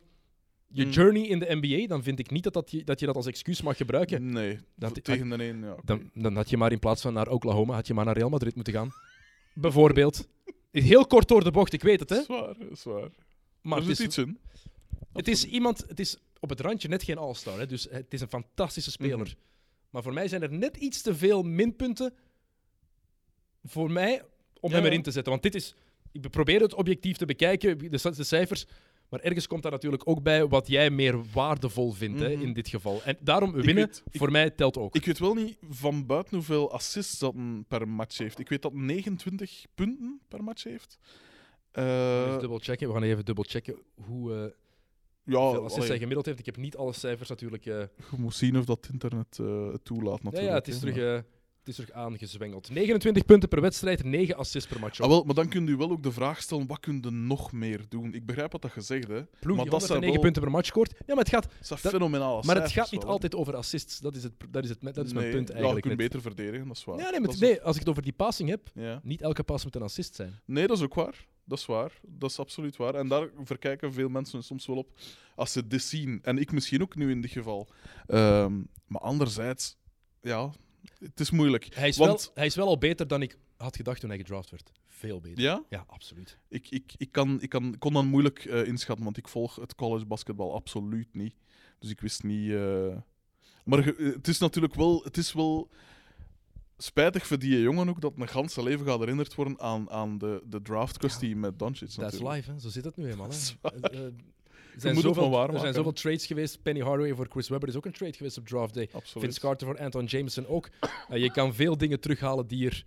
je Hmm. journey in de NBA, dan vind ik niet dat, dat, je, dat je dat als excuus mag gebruiken. Nee, Dat- voor- tegen de een, ja. Dan, dan had je maar in plaats van naar Oklahoma, had je maar naar Real Madrid moeten gaan. Bijvoorbeeld. Heel kort door de bocht, ik weet het, hè. Zwaar, zwaar. Maar er het zit is, iets in. het is iemand, het is op het randje net geen all-star, hè. Dus het is een fantastische speler. Mhm. Maar voor mij zijn er net iets te veel minpunten voor mij om Ja, hem erin te zetten. Want dit is, ik probeer het objectief te bekijken, de, de cijfers. Maar ergens komt daar natuurlijk ook bij wat jij meer waardevol vindt hè, Mhm. in dit geval. En daarom winnen, weet- ik- voor mij telt ook. Ik weet wel niet van buiten hoeveel assists dat een per match heeft. Ik weet dat 29 punten per match heeft. Even dubbel checken. We gaan even dubbel checken hoe eh ja, assists hij gemiddeld heeft. Ik heb niet alle cijfers natuurlijk. eh, je moet zien of dat internet het toelaat ja, natuurlijk. ja, het is, terug, het is terug aangezwengeld. 29 punten per wedstrijd, 9 assists per match. Ah, wel, maar dan kun je wel ook de vraag stellen, wat kun je nog meer doen? Ik begrijp wat dat je zegt, hè. Ploeg maar dat zijn 109 wel- punten per match scoort. Ja, maar het gaat, Dat Dat- fenomenale maar het gaat niet wel, altijd over assists. Dat is, het, dat is, het, dat is mijn punt Ja, je eigenlijk. kunt met- beter verdedigen, dat is waar. Ja, nee, nee, als ik het over die passing heb, ja. niet elke pass moet een assist zijn. Nee, dat is ook waar. Dat is waar. Dat is absoluut waar. En daar verkijken veel mensen soms wel op als ze dit zien. En ik misschien ook nu in dit geval. Ehm, maar anderzijds, ja, het is moeilijk. Hij is, Want- wel, hij is wel al beter dan ik had gedacht toen hij gedraft werd. Veel beter. Ja? Ja, absoluut. Ik, ik, ik, kan, ik kan, kon dan moeilijk eh, inschatten, want ik volg het college basketbal absoluut niet. Dus ik wist niet. eh, Maar ge- eh, het is natuurlijk wel. Het is wel spijtig voor die jongen ook dat een ganse leven gaat herinnerd worden aan, aan de, de draft kwestie met Doncic. That's natuurlijk. life, hè. zo zit het nu eenmaal. Dat is Hè. Zijn, zoveel, er zijn zoveel trades geweest. Penny Hardaway voor Chris Webber is ook een trade geweest op draft day. Absoluut. Vince Carter voor Anton Jameson ook. Eh, je kan veel dingen terughalen die er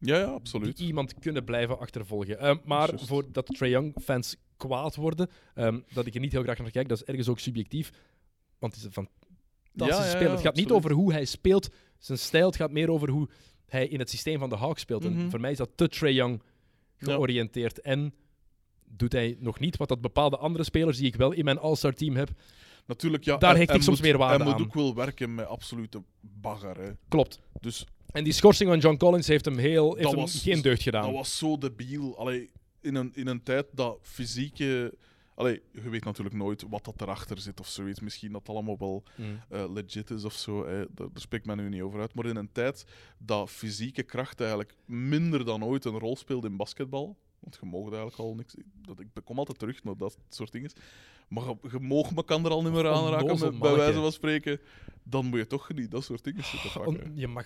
Ja, ja, die absoluut. iemand kunnen blijven achtervolgen. Eh, maar Juist. voordat Trae Young fans kwaad worden, ehm, dat ik er niet heel graag naar kijk, dat is ergens ook subjectief. Want het is een fantastische Ja, speler. het gaat niet over hoe hij speelt, zijn stijl. Het gaat meer over hoe hij in het systeem van de Hawks speelt. En Mhm. voor mij is dat te Trae Young georiënteerd. En doet hij nog niet wat dat bepaalde andere spelers die ik wel in mijn All-Star team heb. Natuurlijk, ja. Daar hij- hecht hij ik soms meer waarde Hij aan. moet ook wel werken met absolute bagger. Hè. Klopt. Dus En die schorsing van John Collins heeft hem, heel, heeft hem was- geen deugd gedaan. dat was zo debiel. Allee, in, een, in een tijd dat fysieke. Allee, je weet natuurlijk nooit wat dat erachter zit of zoiets. Misschien dat het allemaal wel Mm. eh, legit is of zo. Hè. Daar, daar spreekt men nu niet over uit. Maar in een tijd dat fysieke kracht eigenlijk minder dan ooit een rol speelt in basketbal. Want je mag eigenlijk al niks. Dat, ik kom altijd terug naar dat soort dingen. Maar je, mag me kan er al niet meer aanraken, met, bij wijze van spreken. Dan moet je toch niet dat soort dingen zitten On- pakken. je mag...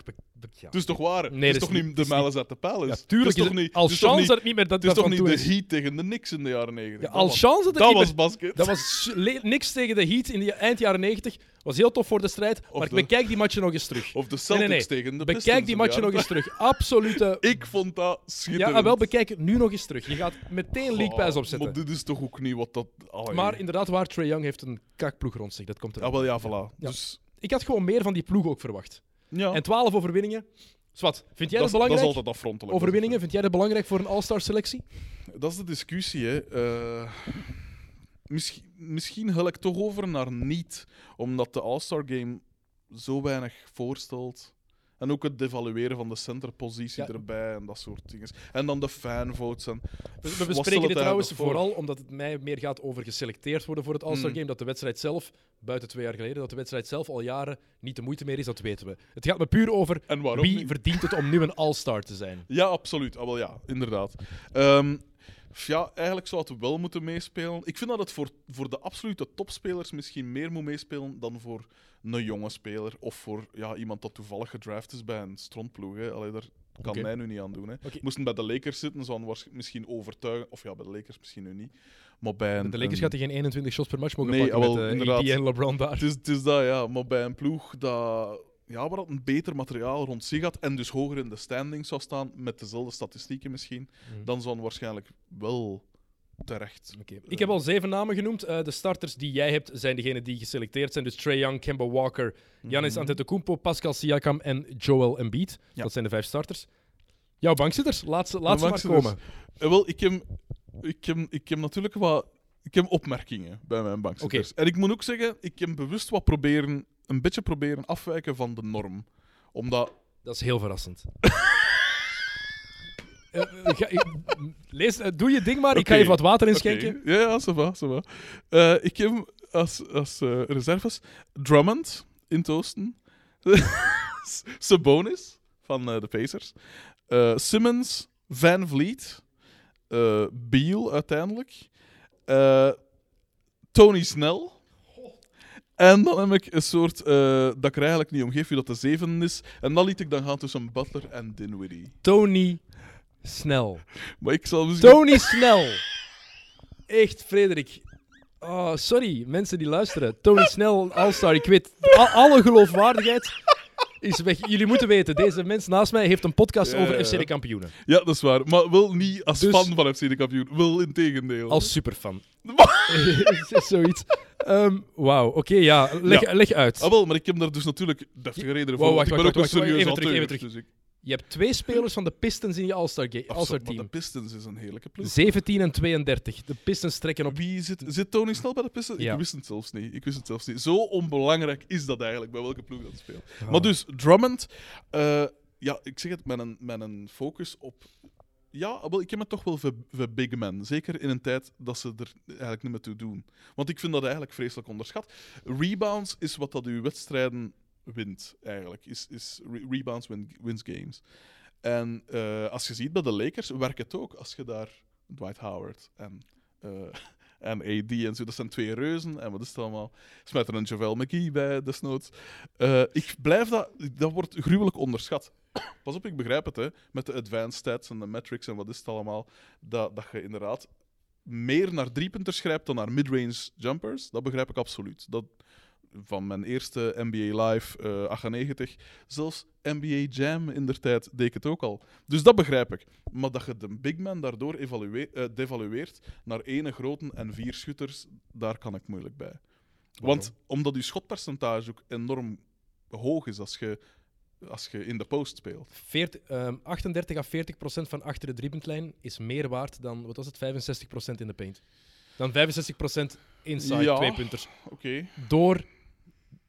ja. Het is toch waar? Nee, het is toch niet- de Malice uit de Palace? Ja, tuurlijk Het is toch niet, als chance dat het niet meer dat, het is toch niet de. Heat tegen de Knicks in de jaren 90? Ja, Dat als chance dat Dat was basket. Dat was niks tegen de Heat in de eind jaren 90. Was heel tof voor de strijd. Maar de- bekijk die matchen nog eens terug. Of de Celtics nee, nee. tegen de Bekijk Pistons die in de matchen nog eens terug. Absolute. Ik vond dat schitterend. Ja, ah, wel bekijk het nu nog eens terug. Je gaat meteen League Pass Oh, opzetten. Maar dit is toch ook niet wat dat... Allee. Maar inderdaad, waar Trae Young heeft een kakploeg rond zich. Dat komt er. Ah, wel, ja, voilà. Ja. Dus, Ik had gewoon meer van die ploeg ook verwacht. ja. En 12 overwinningen. Zwat, vind jij dat, dat, is- dat is belangrijk? altijd afrontelijk. overwinningen, vind jij dat belangrijk voor een All-Star selectie? Dat is de discussie, hè. Eh, misschien, misschien hel ik toch over naar niet, omdat de All-Star Game zo weinig voorstelt. En ook het devalueren van de centerpositie Ja. erbij en dat soort dingen. En dan de fanvotes. En, We, bespreken dit trouwens vooral omdat het mij meer gaat over geselecteerd worden voor het All-Star Mm. Game. Dat de wedstrijd zelf, buiten twee jaar geleden, dat de wedstrijd zelf al jaren niet de moeite meer is, dat weten we. Het gaat me puur over wie niet? verdient het om nu een All-Star te zijn. Ja, absoluut. Ah, wel, ja, inderdaad. Ehm, ja, eigenlijk zou het wel moeten meespelen. Ik vind dat het voor, voor de absolute topspelers misschien meer moet meespelen dan voor een jonge speler. Of voor ja, iemand dat toevallig gedraft is bij een strontploeg. Hè. Allee, daar kan Oké. mij nu niet aan doen. Hè. Moesten bij de Lakers zitten, zou hij misschien overtuigen. Of ja, bij de Lakers misschien nu niet. Maar bij een, De Lakers een- gaat hij geen 21 shots per match mogen Nee, pakken wel, met. AD en LeBron daar. Het is, het is dat, ja. Maar bij een ploeg dat, ja, waar dat een beter materiaal rond zich had en dus hoger in de standing zou staan, met dezelfde statistieken misschien, Mhm. dan zou hij waarschijnlijk wel terecht. Oké. Ik heb al zeven namen genoemd. Eh, de starters die jij hebt zijn degenen die geselecteerd zijn. Dus Trae Young, Kemba Walker, Giannis Mhm. Antetokounmpo, Pascal Siakam en Joel Embiid. Ja. Dat zijn de vijf starters. Jouw bankzitters, laat ze, laat ze maar komen. Eh, wel, ik heb, ik, heb, ik heb natuurlijk wat ik heb opmerkingen bij mijn bankzitters. En ik moet ook zeggen, ik heb bewust wat proberen, een beetje proberen afwijken van de norm. Omdat... Dat is heel verrassend. Eh, eh, lees, eh, doe je ding maar, ik ga even wat water inschenken. Ja, ja, ça va, ça va. Ik heb als, als reserves Drummond in het oosten. Sabonis van de Pacers. Simmons, Van Vliet. Beal uiteindelijk. Tony Snell. En dan heb ik een soort dat ik er eigenlijk niet om geef wie dat de zeven is. En dan liet ik dan gaan tussen Butler en Dinwiddie. Tony Snell. Maar ik zal misschien... Tony Snell. Echt, Frederik. Oh, sorry, mensen die luisteren. Tony Snell, All-Star. Ik weet, al- alle geloofwaardigheid is weg. Jullie moeten weten, deze mens naast mij heeft een podcast Ja, over ja. FC de kampioenen. Ja, dat is waar. Maar wel niet als Dus- fan van FC de kampioen. Wel in tegendeel. Als superfan. Zoiets. Ehm, Wauw, oké, ja. Leg, Ja. leg uit. Ah, wel, maar ik heb daar dus natuurlijk deftige redenen voor. Wow, wacht, ik ben wacht, ook wacht, een serieus even terug, even terug. Dus ik... Je hebt twee spelers van de Pistons in je All-Star ga- Absoluut, All-Star maar team. de Pistons is een heerlijke ploeg. 17 en 32. De Pistons trekken op. Wie zit, zit Tony snel bij de Pistons? Ja. Ik wist het zelfs niet. Ik wist het zelfs niet. Zo onbelangrijk is dat eigenlijk, bij welke ploeg dat speelt. Maar dus, Drummond... eh, ja, ik zeg het met een, met een focus op... Ja, wel, ik heb het toch wel voor, voor big men. Zeker in een tijd dat ze er eigenlijk niet meer toe doen. Want ik vind dat eigenlijk vreselijk onderschat. Rebounds is wat dat uw wedstrijden wint, eigenlijk. Is, is re- rebounds win, wins games. En eh, als je ziet bij de Lakers, werkt het ook. Als je daar Dwight Howard en, eh, en AD en zo, dat zijn twee reuzen. En wat is het allemaal? Smijt er een JaVale McGee bij, desnoods. Eh ik blijf dat... Dat wordt gruwelijk onderschat. Pas op, ik begrijp het, hè. Met de advanced stats en de metrics en wat is het allemaal. Dat, dat je inderdaad meer naar driepunters grijpt dan naar midrange jumpers. Dat begrijp ik absoluut. Dat, van mijn eerste NBA Live eh 98, zelfs NBA Jam in der tijd deed ik het ook al. Dus dat begrijp ik. Maar dat je de big man daardoor evalueer, eh, devalueert naar ene grote en vier schutters, daar kan ik moeilijk bij. Want omdat je schotpercentage ook enorm hoog is als je, als je in de post speelt. 40, ehm, 38 à 40 procent van achter de driepuntlijn is meer waard dan, wat was het, 65 procent in de paint. Dan 65 procent inside Ja. twee punters. Door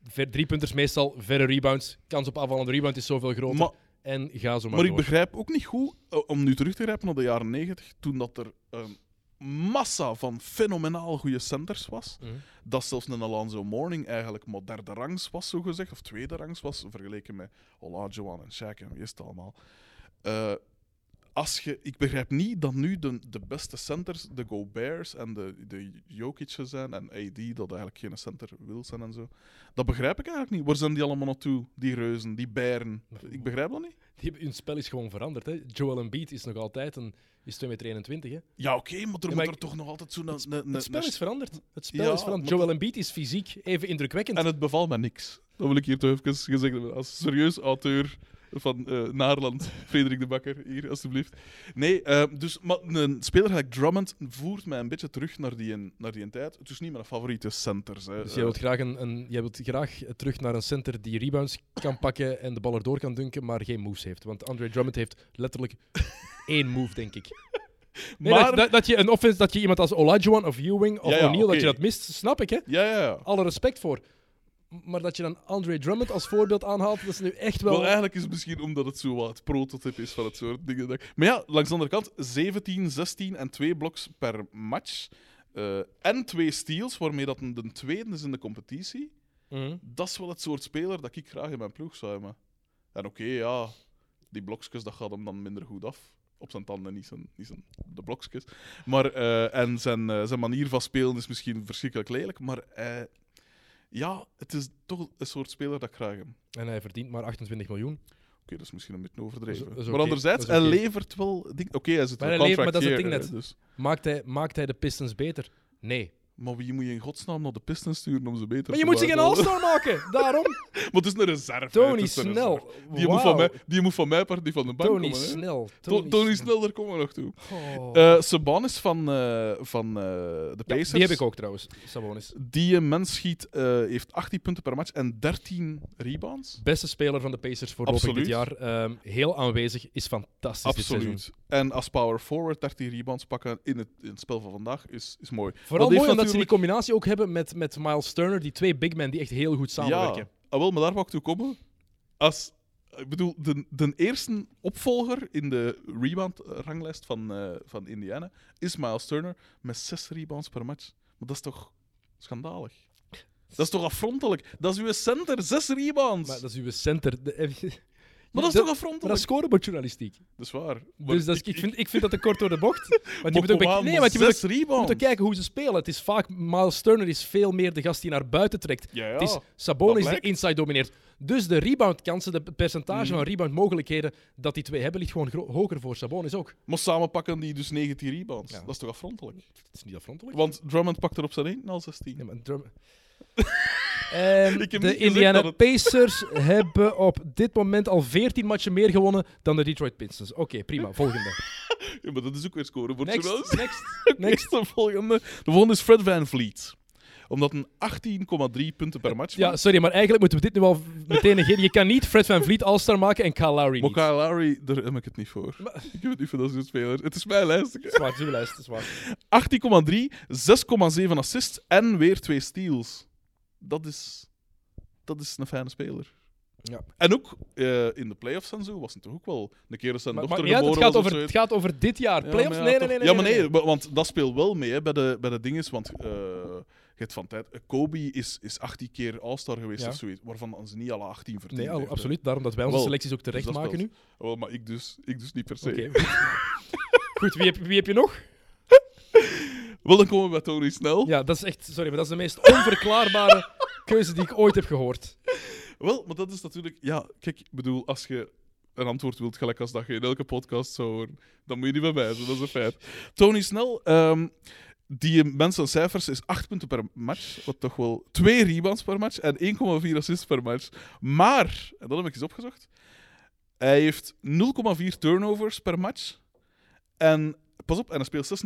ver, drie punters meestal, verre rebounds. Kans op aanvallende rebound is zoveel groter. Maar, en ga zo maar, maar ik begrijp ook niet goed, eh, om nu terug te grijpen naar de jaren 90, toen dat er een massa van fenomenaal goede centers was. Mhm. dat zelfs een Alonzo Morning eigenlijk maar derde rangs was, zo gezegd, of tweede rangs was, vergeleken met Olajuwon en Shaq en wie is het allemaal. Eh, als je, ik begrijp niet dat nu de, de beste centers de Goberts en de, de Jokic'en zijn, en AD, dat eigenlijk geen center wil zijn en zo. Dat begrijp ik eigenlijk niet. Waar zijn die allemaal naartoe? Die reuzen, die beren. Ik begrijp dat niet. Die, hun spel is gewoon veranderd. Hè. Joel Embiid is nog altijd een, is 2,21 meter. Hè. Ja, oké, maar er maar moet ik- er toch nog altijd zo'n... Het, het spel is veranderd. Het spel Ja, is veranderd. Joel Embiid is fysiek even indrukwekkend. En het bevalt me niks. Dat wil ik hier toch even gezegd hebben. Als serieus auteur van eh Naarland, Frederik de Bakker, hier alstublieft. Nee, eh, dus maar een speler gelijk Drummond voert mij een beetje terug naar die, naar die tijd. Het is niet mijn favoriete centers. Hè. Dus jij wilt, graag een, een, jij wilt graag terug naar een center die rebounds kan pakken en de bal erdoor kan dunken, maar geen moves heeft. Want Andre Drummond heeft letterlijk één move, denk ik. Nee, maar... dat, dat, dat je een offense, dat je iemand als Olajuwon of Ewing of Ja, ja, O'Neal, dat je dat mist, snap ik, hè? Ja, ja, ja. Alle respect voor. Maar dat je dan Andre Drummond als voorbeeld aanhaalt, dat is nu echt wel... Wel, eigenlijk is het misschien omdat het zo wat het prototype is van het soort dingen. dat Maar ja, langs de andere kant, 17, 16 en 2 bloks per match. eh, en twee steals, waarmee dat de tweede is in de competitie. Mhm. dat is wel het soort speler dat ik graag in mijn ploeg zou hebben. En oké, ja, die blokjes, dat gaat hem dan minder goed af. Op zijn tanden, niet zijn, niet zijn de blokjes. Maar, eh, en zijn, eh, zijn manier van spelen is misschien verschrikkelijk lelijk, maar eh, ja, het is toch een soort speler dat ik graag heb. Oké, En hij verdient maar 28 miljoen. dat is misschien een beetje overdreven. Dat is- dat is maar oké, anderzijds, hij oké. levert wel... Oké, hij zit Maar hij levert- maar dat is het ding net. dus. Maakt hij, maakt hij de Pistons beter? Nee. Maar wie moet je in godsnaam naar de Pistons sturen om ze beter Maar je te moet zich een maken? All-Star maken, daarom. Maar het is een reserve. Tony Snel. reserve. Die, moet van mij, die moet van mij part niet van de bank Tony komen. Snel. To- Tony Snell, daar komen we nog toe. Oh. Eh Sabonis van, eh, van eh, de Ja, Pacers. die heb ik ook trouwens, Sabonis. Die mens schiet, heeft 18 punten per match en 13 rebounds. Beste speler van de Pacers voorlopig dit jaar. Ehm, heel aanwezig, is fantastisch. Absoluut. En als power forward 13 rebounds pakken in het, in het spel van vandaag is, is mooi. Vooral mooi omdat ze die combinatie ook hebben met, met Miles Turner, die twee big men die echt heel goed samenwerken. Ja, ah, wel, maar daar wou ik toe komen. Als, Ik bedoel, de, de eerste opvolger in de rebound-ranglijst van, eh, van Indiana is Miles Turner met zes rebounds per match. Maar dat is toch schandalig? Dat is toch afrontelijk? Dat is uw center, zes rebounds. Maar dat is uw center. Maar dat is toch afrontelijk? Maar dat is scorebordjournalistiek. Dat is waar. Maar Dus dat is, ik, vind, ik vind dat te kort door de bocht. Want je moet ook, nee, want je moet ook, je moet ook kijken hoe ze spelen. Het is vaak, Miles Turner is veel meer de gast die naar buiten trekt. Ja, ja. Het is Sabonis die inside domineert. Dus de reboundkansen, de percentage Mhm. van reboundmogelijkheden dat die twee hebben, ligt gewoon gro- hoger voor Sabonis ook. Maar samen pakken die dus 19 rebounds. Ja. Dat is toch afrontelijk? Het is niet afrontelijk. Want Drummond pakt er op zijn één al 16. Nee, maar Drum- Ehm, de Indiana het- Pacers hebben op dit moment al 14 matchen meer gewonnen dan de Detroit Pistons. Oké, prima. Volgende. Ja, maar dat is ook weer scoren voor Next, next, next. De volgende. de volgende is Fred Van Vliet. Omdat een 18,3 punten per match Ja, sorry, maar eigenlijk moeten we dit nu al meteen negeren. Je kan niet Fred Van Vliet All-Star maken en Kyle Lowry Maar. Kyle Lowry, daar heb ik het niet voor. Maar- Ik heb het niet voor dat soort speler. Het is mijn lijst. Zwaar, uw lijst, zwaar. 18,3, 6,7 assists en weer twee steals. Dat is, dat is een fijne speler. Ja. En ook eh, in de playoffs en zo was het toch ook wel een keer dat zijn Maar, dochter maar uit, het, geboren gaat was. over, het gaat over dit jaar. Ja, Playoffs? ja, nee, nee, nee, nee. Ja, maar nee, nee, wa- want dat speelt wel mee hè, bij, de, bij de dinges. Want eh, je hebt van tijd. Kobe is, is 18 keer All-Star geweest of zoiets. Waarvan ze niet alle 18 verdiend Nee, hè. absoluut. Daarom dat wij onze Wel, selecties ook terecht dus dat maken nu. Wel, maar ik dus, ik dus niet per se. Goed, wie heb, wie heb je nog? Wel, dan komen we bij Tony Snel. Ja, dat is echt... Sorry, maar dat is de meest onverklaarbare keuze die ik ooit heb gehoord. Wel, maar dat is natuurlijk... Ja, kijk, ik bedoel, als je een antwoord wilt, gelijk als dat je in elke podcast zou horen, dan moet je niet bij mij zijn, dat is een feit. Tony Snel, ehm, die mensen cijfers is 8 punten per match, wat toch wel 2 rebounds per match en 1,4 assists per match. Maar, en dat heb ik eens opgezocht, hij heeft 0,4 turnovers per match en... Pas op, en hij speelt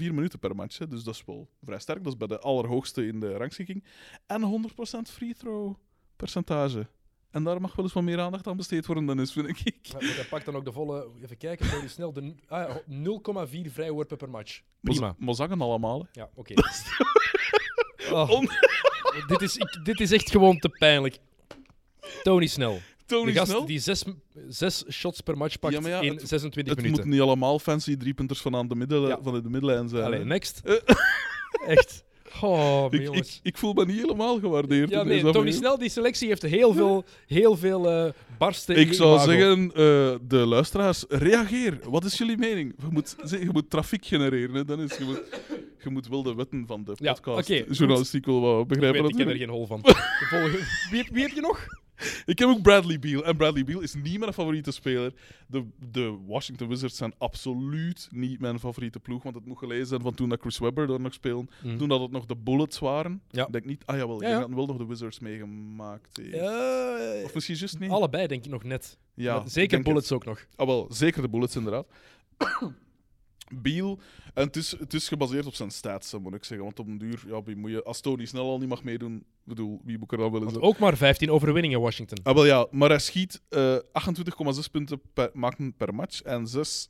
26,4 minuten per match. Hè, dus dat is wel vrij sterk. Dat is bij de allerhoogste in de rangschikking. En 100% free throw percentage. En daar mag wel eens wat meer aandacht aan besteed worden dan is, vind ik. Maar hij pakt dan ook de volle... Even kijken, Tony snel. De, ah, ja, 0,4 vrijworpen per match. Prima. Allemaal. Hè. Ja, oké. Oh, dit, is, ik, dit is echt gewoon te pijnlijk. Tony Snel. Tony de gast Snel. die zes, zes shots per match pakt Ja, maar ja, in het- 26 Het minuten. moet niet allemaal fancy driepunters van aan de, middel, Ja. van de middenlijn zijn. Allee, hè. next. Eh. Echt. Oh, ik, jongens. ik, ik voel me niet helemaal gewaardeerd. ja, nee, Tony. Snel, die selectie heeft heel veel, heel veel eh, barsten in Ik zou zeggen, eh, de luisteraars, reageer. Wat is jullie mening? Je moet, je moet trafiek genereren. Hè. Dan is, je, moet, je moet wel de wetten van de podcast, journalistiek wel wat Ik, begrijpen. weet, ik ken er geen hol van. De volgende. Wie, heb- wie heb je nog? Ik heb ook Bradley Beal. En Bradley Beal is niet mijn favoriete speler. De, de Washington Wizards zijn absoluut niet mijn favoriete ploeg. Want het moet gelezen zijn van toen dat Chris Webber daar nog speelde. Toen dat het nog de Bullets waren. Ja. Ik denk niet... Ah jawel, Ja, ja. dat wel nog de Wizards meegemaakt heeft. Eh, Of misschien juist niet. allebei denk ik nog net. ja, Maar Zeker Bullets ook nog. Ah wel, zeker de Bullets inderdaad. Beal, en het is, het is gebaseerd op zijn stats, moet ik zeggen. Want op een duur, ja, wie moet je, als Tony snel al niet mag meedoen, bedoel, wie moet er dan wel eens Want ook maar 15 overwinningen Washington. Ah, wel ja, maar hij schiet eh 28,6 punten per, maken per match en 6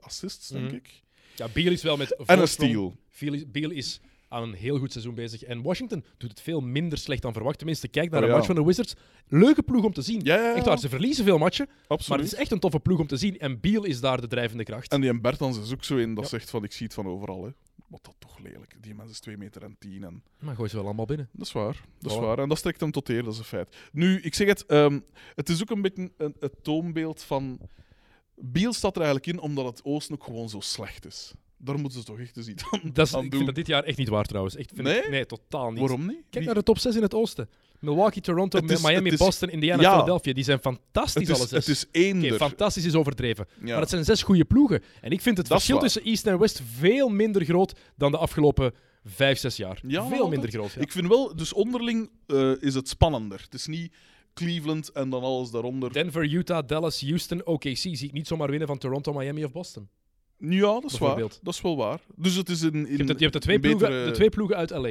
assists, denk Mhm. ik. Ja, Beal is wel met En een steal. Beal is aan een heel goed seizoen bezig. En Washington doet het veel minder slecht dan verwacht. Tenminste, kijk naar Oh, een ja. match van de Wizards. Leuke ploeg om te zien. Ja, ja, ja. Echt waar, ze verliezen veel matchen. Maar het is echt een toffe ploeg om te zien. En Beal is daar de drijvende kracht. En die Bertans is ook zo in dat zegt van ik zie het van overal. Hè. Wat dat toch lelijk. Die mens is 2 meter en 10 en Maar gooi ze wel allemaal binnen. Dat is waar. Dat is waar. En dat strekt hem tot eer, dat is een feit. Nu, ik zeg het, ehm, het is ook een beetje een, het toonbeeld van. Biel staat er eigenlijk in omdat het Oosten ook gewoon zo slecht is. Daar moeten ze toch echt eens iets aan, Dat is, aan ik doen. vind dat dit jaar echt niet waar trouwens. Echt, vind Nee? Ik, nee, totaal niet. Waarom niet? Kijk Wie- naar de top 6 in het oosten. Milwaukee, Toronto, is- Miami, is- Boston, Indiana, Ja. Philadelphia. Die zijn fantastisch het, alle is, zes. het is eender. Oké, fantastisch is overdreven. Ja. Maar het zijn zes goede ploegen. En ik vind het Dat is verschil tussen East en West veel minder groot dan de afgelopen vijf, zes jaar. Ja, veel minder groot. Ja. Ik vind wel, dus onderling eh, is het spannender. Het is niet Cleveland en dan alles daaronder. Denver, Utah, Dallas, Houston, OKC zie ik niet zomaar winnen van Toronto, Miami of Boston. Ja, dat is waar. Dat is wel waar. Dus het is in, in Je hebt, de, je hebt de, twee een ploegen, betere- de twee ploegen uit LA.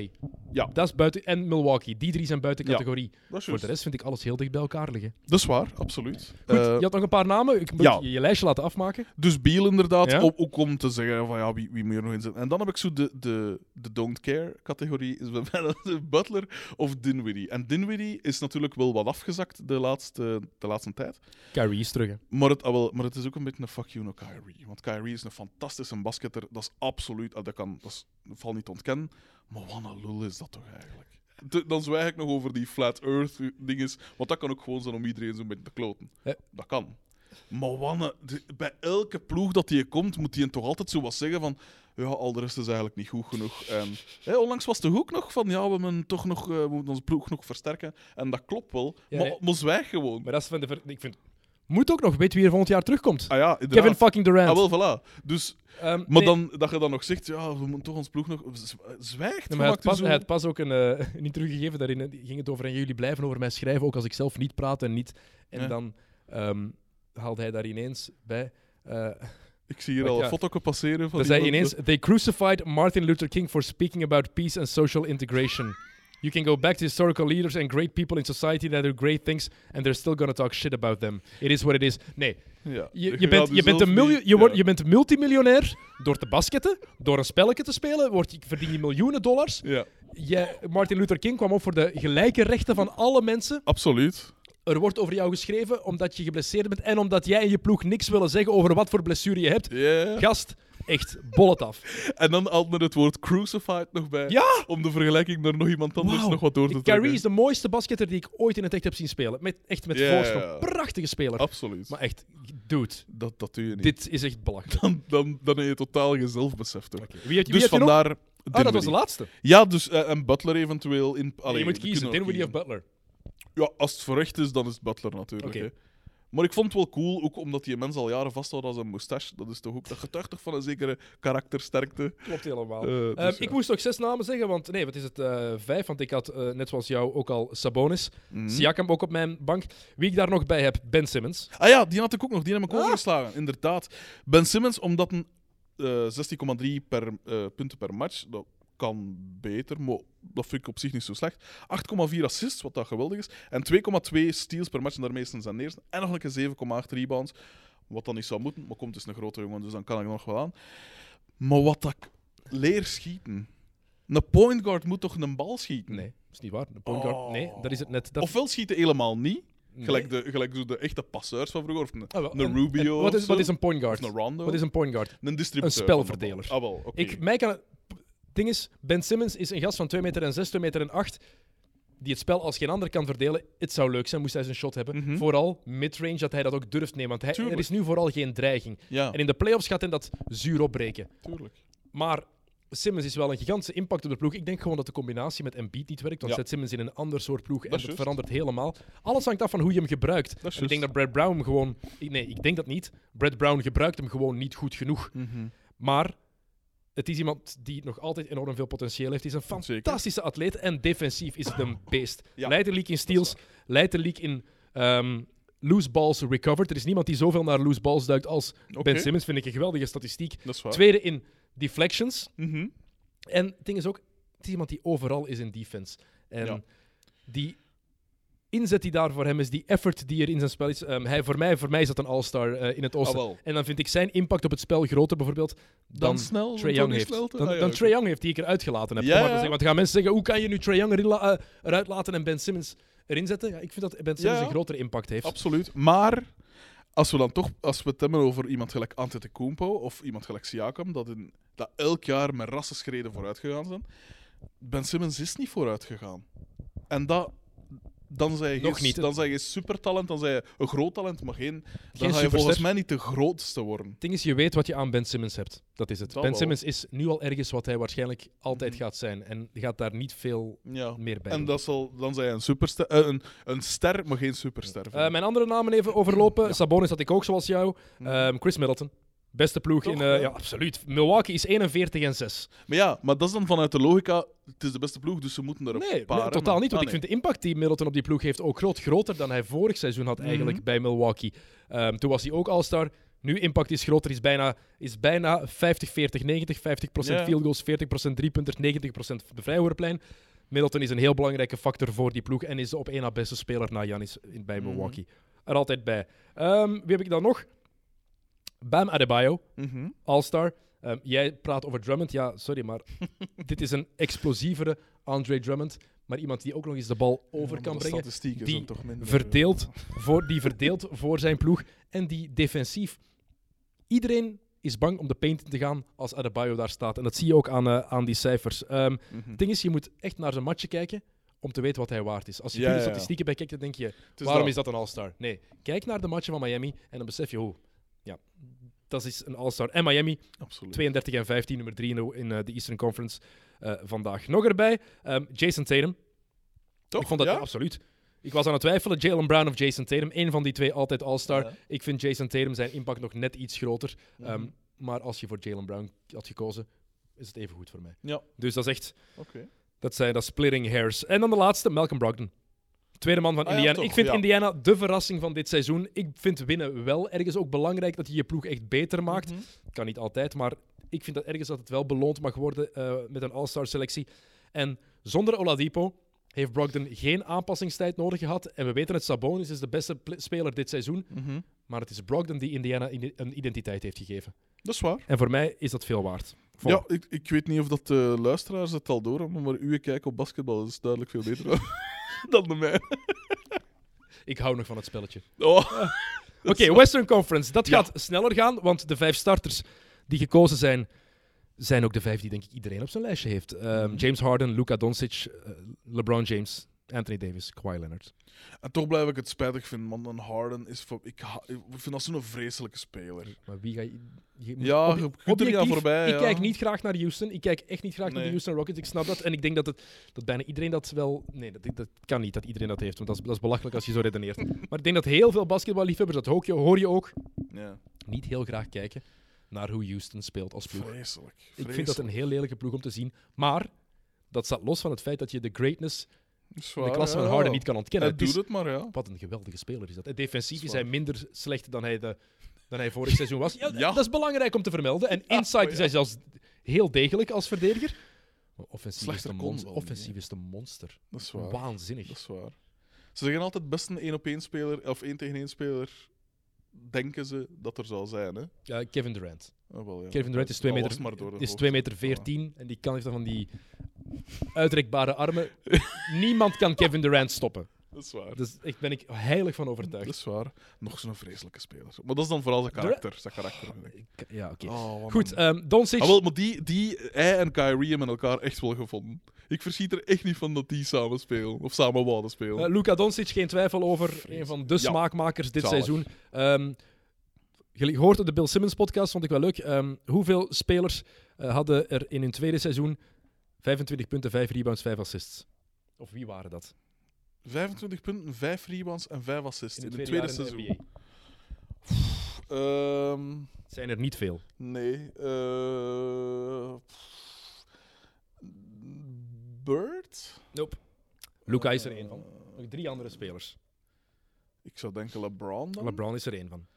Ja. Dat is buiten. En Milwaukee. Die drie zijn buiten categorie. Voor de rest vind ik alles heel dicht bij elkaar liggen. dat is waar, absoluut. Goed, Eh, je had nog een paar namen. Ik moet ja. je, je lijstje laten afmaken. Dus Biel inderdaad, Ja? ook, ook om te zeggen van ja, wie, wie moet er nog in zitten. En dan heb ik zo de, de, de don't care categorie, is bij mij Butler of Dinwiddie. En Dinwiddie is natuurlijk wel wat afgezakt de laatste, de laatste tijd. Kyrie is terug. hè. Maar het, ah, wel, maar het is ook een beetje een fuck you naar Kyrie. Want Kyrie is een fantastische basketter. Dat is absoluut, ah, dat, kan, dat, is, valt niet te ontkennen. Maar wat een lul is dat toch eigenlijk? De- dan zwijg ik nog over die flat earth dinges. Want dat kan ook gewoon zijn om iedereen zo'n beetje te kloten. Ja. Dat kan. Maar wat een- de- bij elke ploeg dat hij komt, moet hij toch altijd zo wat zeggen van... Ja, al de rest is eigenlijk niet goed genoeg. En, onlangs was de hoek nog van... Ja, we, moeten toch nog, eh, we moeten onze ploeg nog versterken. En dat klopt wel. Ja, maar, nee. maar zwijg gewoon. Maar dat is van de... ver- Ik vind... Moet ook nog. Weet wie er volgend jaar terugkomt? Ah ja, inderdaad. Kevin fucking Durant. Ah, wel, voilà. Dus Ehm, maar nee, dan, dat je dan nog zegt, ja, we moeten toch ons ploeg nog... Zwijgt, nee, maar u pas, zo- hij had pas ook een, eh, een interview gegeven. Daarin eh, ging het over... En jullie blijven over mij schrijven, ook als ik zelf niet praat en niet... En Ja. dan ehm, haalde hij daar ineens bij... eh, Ik zie hier al ja. een foto passeren van zei hij iemand- ineens: They crucified Martin Luther King for speaking about peace and social integration. You can go back to historical leaders and great people in society that do great things, and they're still gonna talk shit about them. It is what it is. Nee, Ja, je, bent, je, een miljoen, niet- je, wordt, ja. je bent multimiljonair door te basketten, door een spelletje te spelen, word verdien je miljoenen dollars. Ja, Je, Martin Luther King kwam op voor de gelijke rechten van alle mensen. absoluut. Er wordt over jou geschreven omdat je geblesseerd bent en omdat jij en je ploeg niks willen zeggen over wat voor blessure je hebt. Gast, echt bollet af. En dan altijd het woord crucified nog bij. Ja! Om de vergelijking naar nog iemand anders nog wat door te trekken. is de mooiste basketter die ik ooit in het echt heb zien spelen. Met, echt met Ja, voorsprong. Prachtige speler. Absoluut. Maar echt, dude, Dat, dat doe je niet. dit is echt belachelijk. Dan, dan, dan heb je totaal geen zelfbesef, toch? Wie heeft, Dus vandaar... Ah, dat was de laatste. Ja, dus eh, en Butler eventueel in... Allee, je moet kiezen, Dinwiddie of. Butler. Ja, als het voor echt is, dan is het Butler natuurlijk. Oké. Maar ik vond het wel cool, ook omdat die mens al jaren vasthoudt als een moustache. Dat is toch ook... Dat getuigt toch van een zekere karaktersterkte. Klopt helemaal. Eh, dus Ehm, ja. Ik moest nog zes namen zeggen, want nee, wat is het? eh, vijf, want ik had eh, net zoals jou ook al Sabonis. Mhm. Siakam ook op mijn bank. Wie ik daar nog bij heb, Ben Simmons. Ah ja, die had ik ook nog. Die heb ik Ah. overgeslagen, inderdaad. Ben Simmons, omdat een eh 16,3 per, eh, punten per match, dat kan beter, maar dat vind ik op zich niet zo slecht. 8,4 assists, wat dat geweldig is. En 2,2 steals per match, en daarmee is hij zijn eerste. En nog een keer 7,8 rebounds, wat dan niet zou moeten. Maar komt, is een grote jongen, dus dan kan ik nog wel aan. Maar wat dat ik leer schieten... Een point guard moet toch een bal schieten? Nee, dat is niet waar. De point guard. Oh. Nee, dat is het net. Dat, Ofwel schieten helemaal niet, nee. gelijk, de, gelijk zo de echte passeurs van vroeger, of een, Ah, wel, een Rubio Wat is, wat zo. is een point guard? Of een Rondo. Wat is een point guard? Een distributeur. Een spelverdeler. Ah, wel. Ik, mij kan het ding is, Ben Simmons is een gast van 2 meter en 6, 2 meter en 8, die het spel als geen ander kan verdelen. Het zou leuk zijn, moest hij zijn shot hebben. Mhm. Vooral midrange, dat hij dat ook durft nemen. Want hij, er is nu vooral geen dreiging. Ja, En in de playoffs gaat hij dat zuur opbreken. tuurlijk. Maar Simmons is wel een gigantische impact op de ploeg. Ik denk gewoon dat de combinatie met Embiid niet werkt. Want Ja. zet Simmons in een ander soort ploeg en Dat het verandert helemaal. Alles hangt af van hoe je hem gebruikt. En ik denk dat Brad Brown gewoon... Nee, ik denk dat niet. Brad Brown gebruikt hem gewoon niet goed genoeg. Mhm. Maar het is iemand die nog altijd enorm veel potentieel heeft. Hij is een Zeker. fantastische atleet en defensief is het een beest. Ja, Leidt de league in steals, leidt de league in ehm, loose balls recovered. Er is niemand die zoveel naar loose balls duikt als Ben Simmons. Vind ik een geweldige statistiek. Tweede in deflections. Mhm. En het ding is ook, het is iemand die overal is in defense. En Ja. die inzet die daar voor hem is, die effort die er in zijn spel is. ehm, hij, voor, mij, voor mij is dat een all-star eh, in het Ah, oosten. wel. en dan vind ik zijn impact op het spel groter bijvoorbeeld dan, Dan snel, Trae dan Young heeft. Dan, Ah, ja, dan. Trae Young heeft die ik eruit gelaten heb. Ja, zeggen. Want dan gaan mensen zeggen, hoe kan je nu Trae Young erin la- eh, eruit laten en Ben Simmons erin zetten? Ja, ik vind dat Ben Simmons Ja. een grotere impact heeft. Absoluut. Maar als we dan toch, als we het hebben over iemand gelijk Antetokounmpo of iemand gelijk Siakam, dat, in, dat elk jaar met rassenschreden vooruit gegaan zijn, Ben Simmons is niet vooruit gegaan. En dat... Dan zijn je Nog niet. Dan zijn je supertalent, dan zijn je een groot talent, maar geen... Dan ga je volgens mij niet de grootste worden. Het ding is, je weet wat je aan Ben Simmons hebt. Dat is het. Dat ben wel. Simmons is nu al ergens wat hij waarschijnlijk altijd Mhm. gaat zijn. En gaat daar niet veel Ja. meer bij En doen. dat zal, dan zijn je een, superster, eh, een, een ster, maar geen superster. Eh, mijn andere namen even overlopen. Ja. Sabonis had ik ook zoals jou. Mhm. Ehm, Chris Middleton. Beste ploeg Toch, in... eh, ja. absoluut. Milwaukee is 41 en 6. Maar ja, maar dat is dan vanuit de logica, het is de beste ploeg, dus ze moeten er een Nee, paar nee, totaal niet. Want Ah, ik vind de impact die Middleton op die ploeg heeft ook groot. Groter dan hij vorig seizoen had eigenlijk Mhm. bij Milwaukee. Ehm, toen was hij ook All-Star. Nu impact is groter, is bijna, is bijna 50, 40, 90. 50% Ja. field goals, 40% driepunters, 90% vrijworplijn. Middleton is een heel belangrijke factor voor die ploeg en is de op één na beste speler na in- bij Mhm. Milwaukee. Er altijd bij. Ehm, wie heb ik dan nog? Bam Adebayo, Mhm. All-Star. Ehm, jij praat over Drummond. Ja, sorry, maar dit is een explosievere Andre Drummond. Maar iemand die ook nog eens de bal over Ja, kan brengen. die minder, verdeelt voor, die verdeelt voor zijn ploeg. En die defensief. Iedereen is bang om de paint in te gaan als Adebayo daar staat. En dat zie je ook aan, eh, aan die cijfers. Mhm. Het ding is, je moet echt naar zijn matje kijken om te weten wat hij waard is. Als je Ja, de ja. statistieken bij kijkt, dan denk je, waarom dat. is dat een All-Star? Nee, kijk naar de matchen van Miami en dan besef je, oh, ja, dat is een All-Star. En Miami, Absoluut. 32 en 15, nummer 3 in eh, de Eastern Conference eh, vandaag. Nog erbij, ehm, Jason Tatum. Toch? Ik vond dat Ja? absoluut. Ik was aan het twijfelen, Jalen Brown of Jason Tatum. Eén van die twee altijd All-Star. Ja. Ik vind Jason Tatum zijn impact nog net iets groter. Mhm. Ehm, maar als je voor Jalen Brown had gekozen, is het even goed voor mij. Ja, Dus dat is echt, dat zijn dat splitting hairs. En dan de laatste, Malcolm Brogdon. Tweede man van Ah Indiana. ik vind ja. Indiana de verrassing van dit seizoen. Ik vind winnen wel ergens ook belangrijk dat je je ploeg echt beter maakt. Mhm. Kan niet altijd, maar ik vind dat ergens dat het wel beloond mag worden eh, met een All-Star selectie. En zonder Oladipo heeft Brogdon geen aanpassingstijd nodig gehad. En we weten het, Sabonis is de beste speler dit seizoen. Mhm. Maar het is Brogdon die Indiana een identiteit heeft gegeven. Dat is waar. En voor mij is dat veel waard. Ja, ik, ik weet niet of dat de luisteraars het al door hebben, maar uw kijk op basketbal is duidelijk veel beter dan de mijne. Ik hou nog van het spelletje. Oh. Oké, Western Conference. Dat Ja. gaat sneller gaan, want de vijf starters die gekozen zijn, zijn ook de vijf die denk ik iedereen op zijn lijstje heeft. Ehm, Mhm. James Harden, Luka Doncic, eh, LeBron James, Anthony Davis, Kawhi Leonard. En toch blijf ik het spijtig vinden, man. Een Harden is... voor- Ik, vind dat zo'n vreselijke speler. Maar wie ga je... je Ja, ob- je kunt er niet aan objectief, voorbij, Ik ja. kijk niet graag naar Houston. Ik kijk echt niet graag naar de. Houston Rockets. Ik snap dat. En ik denk dat, het, dat bijna iedereen dat wel... Nee, dat, dat kan niet dat iedereen dat heeft. Want dat is, dat is belachelijk als je zo redeneert. Maar ik denk dat heel veel basketballiefhebbers, dat hoor je, hoor je ook, Ja. niet heel graag kijken naar hoe Houston speelt als ploeg. Vreselijk. Ik vind dat een heel lelijke ploeg om te zien. Maar dat staat los van het feit dat je de greatness in de klasse van Harden niet kan ontkennen. Hij Het is- doet het maar, ja. Wat een geweldige speler is dat. En defensief Dat is hij minder slecht dan hij, de, dan hij vorig seizoen was. Ja, Ja. Dat is belangrijk om te vermelden. En inside oh is hij zelfs heel degelijk als verdediger. Maar offensief, is de, kon monster. niet, offensief is de monster. Dat is waar. Waanzinnig. Dat is waar. Ze zeggen altijd best een 1 op 1 speler, of 1 tegen 1 speler, denken ze dat er zal zijn. Hè? Ja, Kevin Durant. Ah, wel, ja. Kevin Durant is 2 Al was meter, is hoogte. 2 meter 14 en die kan heeft dan van die uitrekbare armen. Niemand kan Kevin Durant stoppen. Dat is waar. Dus echt ben ik heilig van Dat overtuigd. is waar. Nog zo'n vreselijke speler. Maar dat is dan vooral zijn karakter. Zijn karakter ik. Ja, oké. Oh, Goed, ehm Doncic. Ah, wel, maar die, die, hij en Kyrie hebben elkaar echt wel gevonden. Ik verschiet er echt niet van dat die samen spelen. Of samen wouden spelen. Eh, Luka Doncic, geen twijfel over. Een van de smaakmakers dit Zalig. seizoen. Ehm je hoort op de Bill Simmons podcast, vond ik wel leuk. Ehm, hoeveel spelers eh, hadden er in hun tweede seizoen 25 punten, 5 rebounds, 5 assists? Of wie waren dat? 25 punten, 5 rebounds en 5 assists in, het tweede tweede in de seizoen. NBA. Ehm, zijn er niet veel. nee. eh Bird? Nope. Luca is er één van. Nog drie andere spelers. Ik zou denken LeBron dan. LeBron is er één van.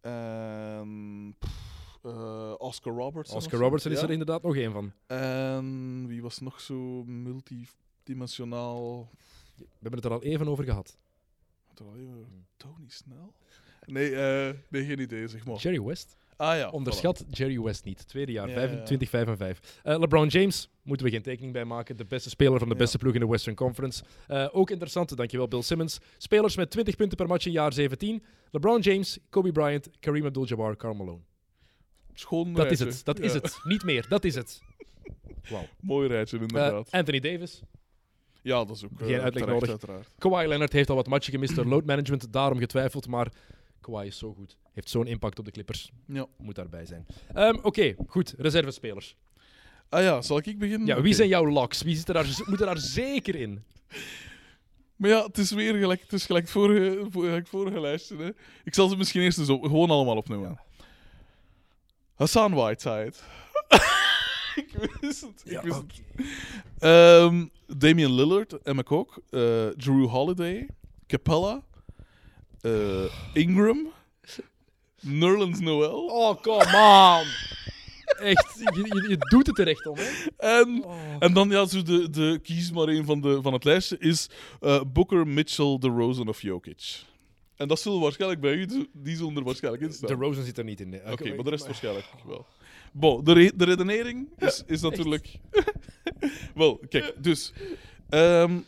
En pff, eh, Oscar Robertson. Oscar. Robertson is Ja. er inderdaad nog één van. En wie was nog zo multidimensionaal? We hebben het er al even over gehad. Wat er al even- Tony Snell? Nee, eh, nee, geen idee, zeg maar. Jerry West. Ah ja. Onderschat Jerry West niet. Tweede jaar, Ja, 25, 5 en 5. Eh, LeBron James, moeten we geen tekening bij maken. De beste speler van de Ja. beste ploeg in de Western Conference. Eh, ook interessant, dankjewel Bill Simmons. Spelers met 20 punten per match in jaar 17. LeBron James, Kobe Bryant, Kareem Abdul-Jabbar, Karl Malone. Schoon Dat is het, dat is Ja, het. Niet meer, dat is het. Wauw. Mooi rijtje, Eh, inderdaad. Anthony Davis. ja, dat is ook geen eh, uitleg terecht, nodig. uiteraard. Kawhi Leonard heeft al wat matchen gemist door load management, daarom getwijfeld. Maar Kawhi is zo goed. Heeft zo'n impact op de Clippers. Ja. Moet daarbij zijn. Ehm, Oké, goed. Reservespelers. Ah ja, zal ik beginnen? Ja, wie zijn jouw locks? Wie zit er daar, moet er daar zeker in? Maar ja, het is weer gelijk, het is gelijk vorige, vorige lijstje. Hè. Ik zal ze misschien eerst eens op, gewoon allemaal opnoemen. Hassan Whiteside. ik wist het. Ik wist het. Ehm, Damian Lillard, Emma Kok, eh, Drew Holiday, Capella, eh, Ingram, Nerlens Noel. Oh, come on. Echt, je, doet het er echt om, hè? En, Oh. en dan, ja, zo de, de kies maar een van, de, van het lijstje is eh, Booker, Mitchell, DeRozan of Jokic. En dat zullen waarschijnlijk bij u, die zullen er waarschijnlijk in De staan. Rosen zit er niet in. Oké, maar de rest waarschijnlijk wel. Bon, de, re- de redenering is, is natuurlijk... wel, kijk, dus... ehm,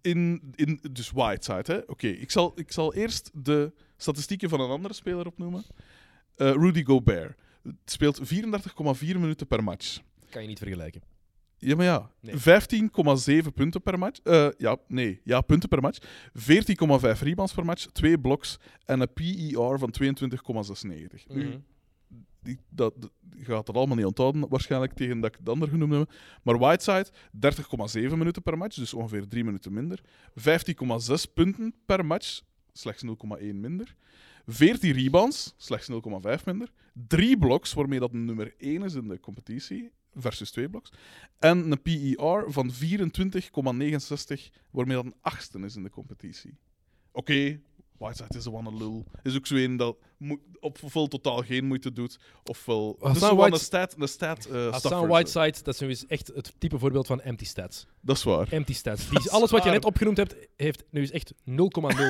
in, in, dus Whiteside, hè. Oké, ik, zal, ik zal eerst de statistieken van een andere speler opnoemen. Eh, Rudy Gobert speelt 34,4 minuten per match. Kan je niet vergelijken. Ja, maar ja. Nee. 15,7 punten per match. Eh, ja, nee. Ja, punten per match. 14,5 rebounds per match. 2 blocks. En een PER van 22,96. Nu, Mhm. die, dat, je gaat dat allemaal niet onthouden, waarschijnlijk, tegen dat ik de ander genoemd heb. Maar Whiteside, 30,7 minuten per match, dus ongeveer 3 minuten minder. 15,6 punten per match, slechts 0,1 minder. 14 rebounds, slechts 0,5 minder. 3 blocks, waarmee dat nummer 1 is in de competitie, versus 2 blocks. En een PER van 24,69, waarmee dat een achtste is in de competitie. Oké, Whiteside is een lul. Is ook zo een dat ofwel totaal geen moeite doet, ofwel... Hassan dus White- een stat, een stat eh, Hassan zo. Whiteside, dat is nu eens echt het type voorbeeld van empty stats. Dat is waar. Empty stats. Die, alles wat je net opgenoemd hebt, heeft nu eens echt 0,0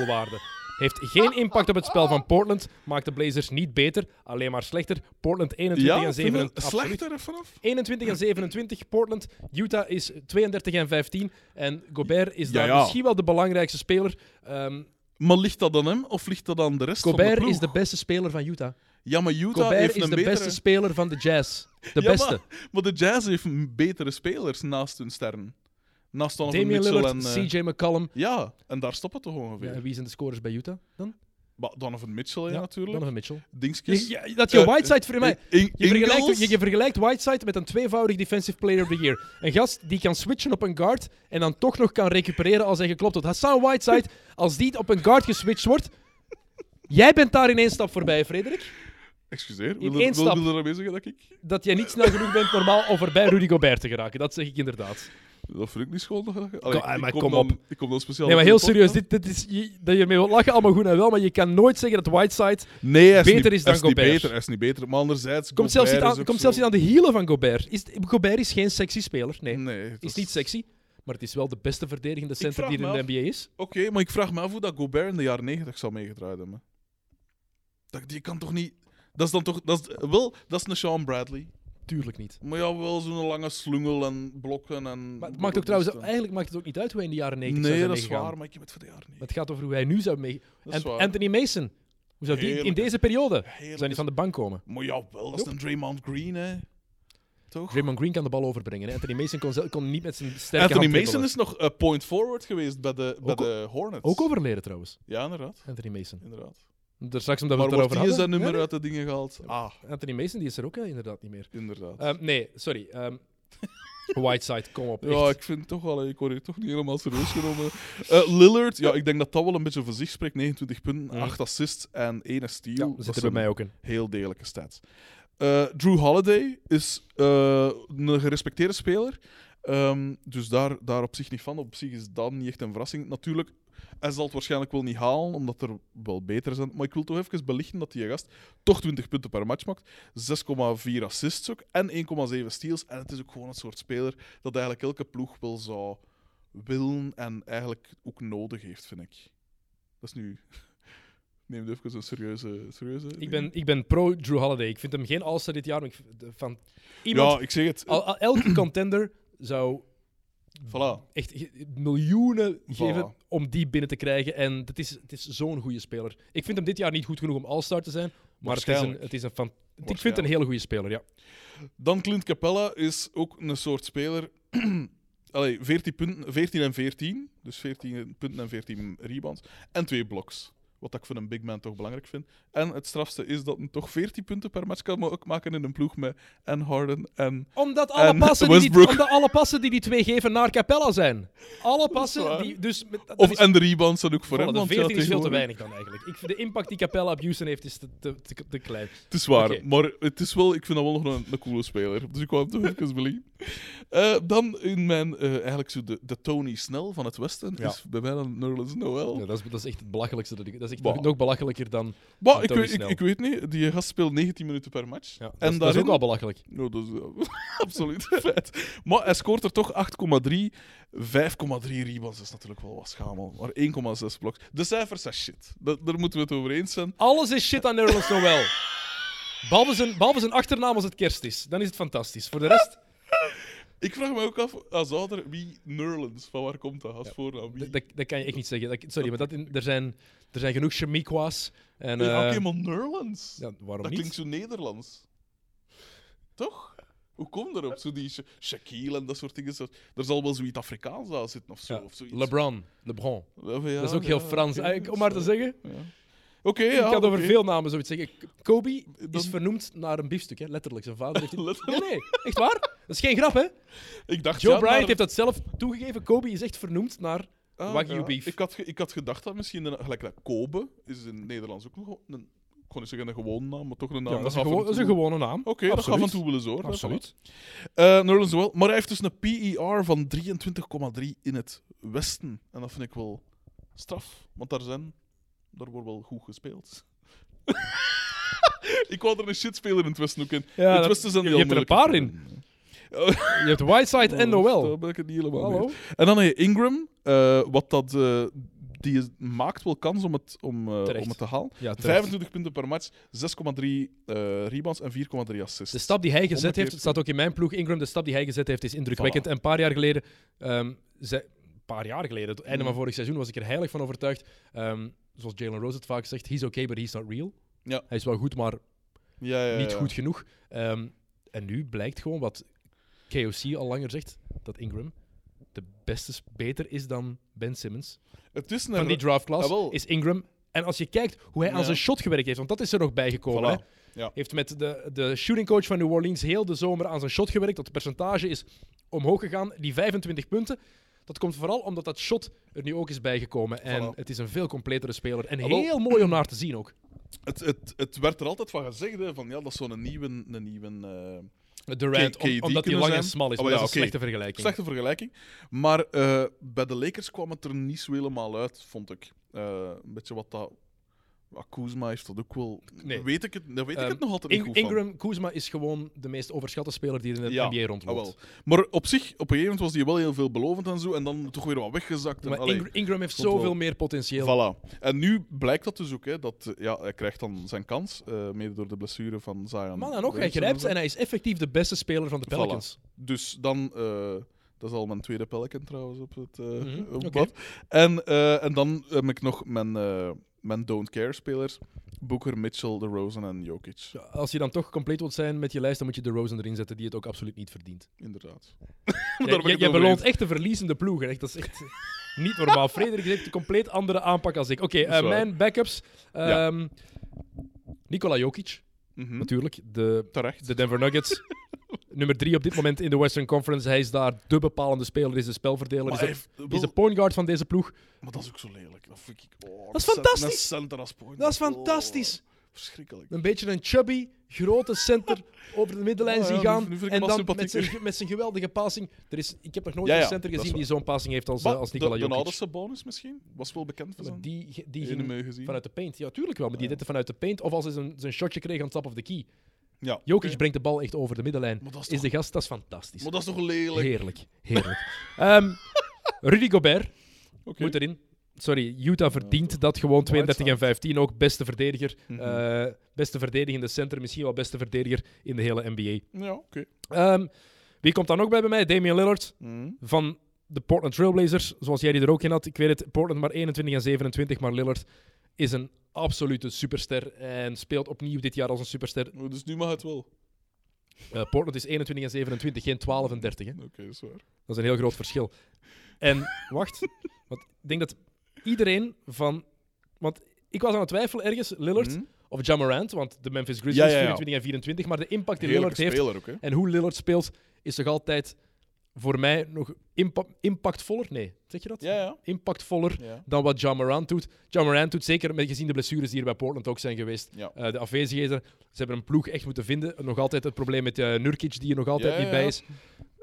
waarde. Heeft geen impact op het spel van Portland. Maakt de Blazers niet beter, alleen maar slechter. Portland 21 Ja, en vind je 27. absoluut. slechter er vanaf? 21 en 27 Portland. Utah is 32 en 15. En Gobert is Ja, daar ja. misschien wel de belangrijkste speler. Ehm, Maar ligt dat aan hem, of ligt dat aan de rest van de Gobert ploeg? is de beste speler van Utah. Ja, maar Utah Gobert heeft is een de betere... beste speler van de Jazz. De Ja, beste. Maar, maar de Jazz heeft betere spelers naast hun sterren. Naast Donovan Damian Mitchell Lillard, en... eh, CJ McCollum. Ja, en daar stopt het toch ongeveer. Ja, en wie zijn de scorers bij Utah dan? Maar Donovan Mitchell, ja, natuurlijk. Donovan Mitchell. Dingskes. Je- je- dat je Eh, Whiteside voor mij... In- Je vergelijkt, je, je vergelijkt Whiteside met een tweevoudig Defensive Player of the Year. Een gast die kan switchen op een guard en dan toch nog kan recupereren als hij geklopt wordt. Hassan Whiteside, als die op een guard geswitcht wordt... Jij bent daar in één stap voorbij, Frederik. Excuseer, in wil, één er- wil, er dat ik... Dat jij niet snel genoeg bent normaal om voorbij Rudy Gobert te geraken. Dat zeg ik inderdaad. Dat vind ik niet Allee, Kom- ah, ik maar kom dan, op. Ik kom dan speciaal Nee, maar heel serieus. Dit, dit is, je, dat je ermee wilt lachen, allemaal goed en wel. Maar je kan nooit zeggen dat Whiteside... Nee, beter niet, is dan hij is niet Gobert. beter. Hij is niet beter. Maar anderzijds... Komt zelfs, niet Gobert aan, komt zelfs niet aan de hielen van Gobert. Is, Gobert is geen sexy speler. Nee, Nee, is niet sexy. Maar het is wel de beste verdedigende center die er in de NBA is. Oké, maar ik vraag me af hoe dat Gobert in de jaren 90 zou meegedraaid hebben. Dat, die kan toch niet... Dat is dan toch... Dat is, wel, dat is een Sean Bradley. Tuurlijk niet. Maar ja, wel zo'n lange slungel en blokken en... Maar het maakt ook trouwens, eigenlijk maakt het ook niet uit hoe hij in de jaren 90 zou Nee, zijn dat is waar, maar ik heb het voor de jaren Het gaat over hoe hij nu zou mee... En. Anthony Mason. Hoe zou die in deze periode Heerlijk. zou die van de bank komen? Maar ja, wel, dat is een Draymond Green, hè. Toch? Draymond Green kan de bal overbrengen. Hè. Anthony Mason kon, kon niet met zijn sterke Anthony hand Mason is nog eh, point forward geweest bij de, bij Ook- de Hornets. Ook overleden trouwens, Ja, inderdaad. Anthony Mason. inderdaad. Er straks omdat we het erover hadden. zijn nummer Ja, uit de dingen gehaald? Ah. Anthony Mason die is er ook hè, inderdaad niet meer. inderdaad. Ehm, nee, sorry. ehm, Whiteside, kom op. Ja, echt. ik vind toch wel, ik word hier toch niet helemaal serieus genomen. Eh, Lillard, ja, ik denk dat dat wel een beetje voor zich spreekt. 29 punten, Mhm. 8 assists en 1 steal. Ja, dat dat zit er bij mij ook in. heel degelijke stats. Eh, Drew Holiday is eh, een gerespecteerde speler. Ehm, dus daar, daar op zich niet van. Op zich is dat niet echt een verrassing. Natuurlijk, hij zal het waarschijnlijk wel niet halen, omdat er wel beter zijn. Maar ik wil toch even belichten dat die gast toch 20 punten per match maakt. 6,4 assists ook. En 1,7 steals. En het is ook gewoon een soort speler dat eigenlijk elke ploeg wel zou willen en eigenlijk ook nodig heeft, vind ik. Dat is nu... Neem even een serieuze... serieuze Ik ben, ik ben pro Drew Holiday. Ik vind hem geen All-Star dit jaar, maar ik van Ja, iemand... ik zeg het. al- elke contender zou Voilà. echt miljoenen geven Voilà. om die binnen te krijgen. En het is, het is zo'n goede speler. Ik vind hem dit jaar niet goed genoeg om All-Star te zijn, maar het is een, het is een ik vind het een hele goede speler, ja. Dan Clint Capella is ook een soort speler. Allee, 14, punten, 14 en 14. Dus 14 punten en 14 rebounds. En twee blocks. Wat ik voor een big man toch belangrijk vind. En het strafste is dat hij toch 14 punten per match kan ook maken in een ploeg met en Harden en... Omdat alle, En passen die, die, omdat alle passen die die twee geven naar Capella zijn. Alle passen die... Dus met, Of, is- en de rebounds zijn ook voor Voilà, hem. de want ja, 14 is veel te weinig dan eigenlijk. Ik vind de impact die Capella op Houston heeft is te, te, te, te klein. Het is waar, maar het is wel, ik vind dat wel nog een, een coole speler. Dus ik wou hem toch even. Eh, dan in mijn, eh, eigenlijk zo de, de Tony Snell van het Westen, Ja. is bij mij dan Nerlens Noel. Ja, dat, is, dat is echt het belachelijkste. Dat, ik, dat is echt Bah. nog, nog belachelijker dan... Ik, Tony weet- ik, Snell. ik weet niet, die gast speelt 19 minuten per match. Ja, dat, en is, dat is ook wel belachelijk. Nou, dat is absoluut feit. Maar hij scoort er toch 8,3. 5,3 rebounds is natuurlijk wel wat schamel. Maar 1,6 bloks. De cijfers zijn shit. Da- daar moeten we het over eens zijn. Alles is shit aan Nerlens Noel. Behalve zijn, behalve zijn achternaam als het kerst is. Dan is het fantastisch. Voor de rest, Ik vraag me ook af, als ouder, wie Nerlens, van waar komt dat als voornaam? Wie? dat, dat, kan je echt niet zeggen. Dat, sorry, maar dat, in- er, zijn, er zijn genoeg chemiqua's. En, Oké, maar Nerlens. ja, waarom dat niet? klinkt zo Nederlands. Toch? Hoe kom je erop? Zo die Sha- Shaquille en dat soort dingen. Zo- Er zal wel zoiets Afrikaans aan zitten of zo. Ja, Of zoiets. LeBron. LeBron. Ja, dat is ook heel Frans. Eh, Om maar te zeggen. Oké, ja. ik had over oké. veel namen zoiets zeggen. Kobe is vernoemd naar een biefstuk, hè? letterlijk. Zijn vader heeft... Letterlijk? Nee, nee, echt waar? Dat is geen grap, hè? Ik dacht, Joe ja, Bryant maar- heeft dat zelf toegegeven. Kobe is echt vernoemd naar Ah, Wagyu ja. beef. Ik had, ge- ik had gedacht dat misschien, een, gelijk dat Kobe, is in het Nederlands ook nog een, ik kon niet zeggen een gewone naam, maar toch een naam. Ja, dat is een, af en gewo- dat is een gewone naam. Oké, dat Absoluut. gaat van toe willen zorgen. Absoluut. Nerlens Noel. Maar hij heeft dus een PER van 23,3 in het Westen. En dat vind ik wel straf. Want daar zijn... Daar wordt wel goed gespeeld. ik wou er een shitspeler in het Westen ook in. Ja, in het Westen zijn je die hebt er een paar moeilijk. Je hebt Whiteside en Daar Noel. ben ik het niet helemaal Hallo. mee. En dan heb je Ingram. eh, wat dat... eh, die maakt wel kans om het, om, eh, om het te halen. Ja, terecht. 25 punten per match, 6,3 eh, rebounds en 4,3 assists. De stap die hij gezet Omgekeerd. heeft, staat ook in mijn ploeg, Ingram, de stap die hij gezet heeft is indrukwekkend. Voilà. En een paar jaar geleden, ehm, paar jaar geleden, het einde Mm. van vorig seizoen, was ik er heilig van overtuigd. Ehm, zoals Jalen Rose het vaak zegt, he's okay, but he's not real. Ja. Hij is wel goed, maar ja, ja, niet goed genoeg. Ehm, en nu blijkt gewoon wat KOC al langer zegt, dat Ingram de beste, beter is dan Ben Simmons. Het is Van die draftclass Ah, wel. is Ingram. En als je kijkt hoe hij aan zijn shot gewerkt heeft, want dat is er nog bijgekomen. Voilà. Ja. Heeft met de, de shooting coach van New Orleans heel de zomer aan zijn shot gewerkt. Dat percentage is omhoog gegaan. Die 25 punten, dat komt vooral omdat dat shot er nu ook is bijgekomen. En Voilà. het is een veel completere speler. En heel mooi om naar te zien ook. Het, het, het werd er altijd van gezegd, hè, van ja, dat is zo'n nieuwe... Een nieuwe eh, Durant, om- omdat hij lang en smal is. Oh, maar ja, dat is een slechte vergelijking. slechte vergelijking. Maar eh, bij de Lakers kwam het er niet zo helemaal uit, vond ik. Eh, een beetje wat dat... Kuzma heeft dat ook wel... Nee. Weet ik het, daar weet ik Ehm, het nog altijd In- niet goed van. Ingram, Kuzma is gewoon de meest overschatte speler die in de Ja, NBA Ah, rondloopt. wel. Maar op zich, op een gegeven moment was hij wel heel veel belovend en zo, en dan toch weer wat weggezakt. En, Maar allee, Ingram heeft wel- zoveel meer potentieel. Voilà. En nu blijkt dat dus ook, hè, dat eh, ja, hij krijgt dan zijn kans, eh, mede door de blessure van Zion. Maar dan nog, hij grijpt en hij is effectief de beste speler van de Voilà. Pelicans. Dus dan, eh, dat is al mijn tweede Pelican trouwens op het, Mhm, op. En, en dan heb ik nog mijn, mijn don't care spelers. Booker, Mitchell, DeRozan en Jokic. Ja, Als je dan toch compleet wilt zijn met je lijst, dan moet je de Rosen erin zetten, die het ook absoluut niet verdient. Inderdaad. Je je beloont echt de verliezende ploeg. hè. Echt, dat is echt niet normaal. Frederik heeft een compleet andere aanpak als ik. Oké, eh, mijn backups. Ja. Ehm Nikola Jokic, Mhm. natuurlijk. De, Terecht. de Denver Nuggets. Nummer drie op dit moment in de Western Conference. Hij is daar de bepalende speler, is de spelverdeler. Maar Is de, is de point guard van deze ploeg. Maar dat is ook zo lelijk. Dat vind ik... oh, Dat is fantastisch. Een center als point. Dat is Oh, fantastisch. verschrikkelijk. Een beetje een chubby, grote center over de middenlijn Oh ja, zien gaan. nu en dan met zijn, met zijn geweldige passing. Er is, ik heb nog nooit Ja, ja, een center gezien die zo'n passing heeft als, Maar eh, als de, Nikola de Jokic. oudste bonus misschien? Was wel bekend van zijn die, die ging vanuit de paint. Ja, tuurlijk wel. Maar die deed het vanuit de paint. Of als hij zijn, zijn shotje kreeg aan top of the key. Ja. Jokic brengt de bal echt over de middenlijn. Maar dat is de gast, dat is fantastisch. Maar dat is toch lelijk? Heerlijk. Heerlijk. Ehm, Rudy Gobert moet erin. Sorry, Utah verdient dat gewoon 32 en 15 ook. Beste verdediger. Eh, beste verdedigende center. Misschien wel beste verdediger in de hele NBA. Ja, oké. Ehm, wie komt dan nog bij bij mij? Damian Lillard Mhm. van de Portland Trailblazers. Zoals jij die er ook in had. Ik weet het, Portland maar 21 en 27. Maar Lillard is een absolute superster. En speelt opnieuw dit jaar als een superster. Oh, Dus nu mag het wel. Eh, Portland is 21 en 27, geen 12 en 30. Hè. Oké, dat is waar. Dat is een heel groot verschil. En wacht, want ik denk dat iedereen van. Want ik was aan het twijfelen ergens, Lillard Mhm. of Jamarant, want de Memphis Grizzlies Ja, ja, ja. 24 en 24. Maar de impact die Lillard heeft ook, en hoe Lillard speelt, is toch altijd voor mij nog impa- impactvoller? Nee, zeg je dat? Ja, ja. Impactvoller ja. dan wat John Morant doet. John Morant doet zeker met gezien de blessures die er bij Portland ook zijn geweest. Eh, de afwezigheden. Ze hebben een ploeg echt moeten vinden. Nog altijd het probleem met eh, Nurkic, die er nog altijd niet bij is.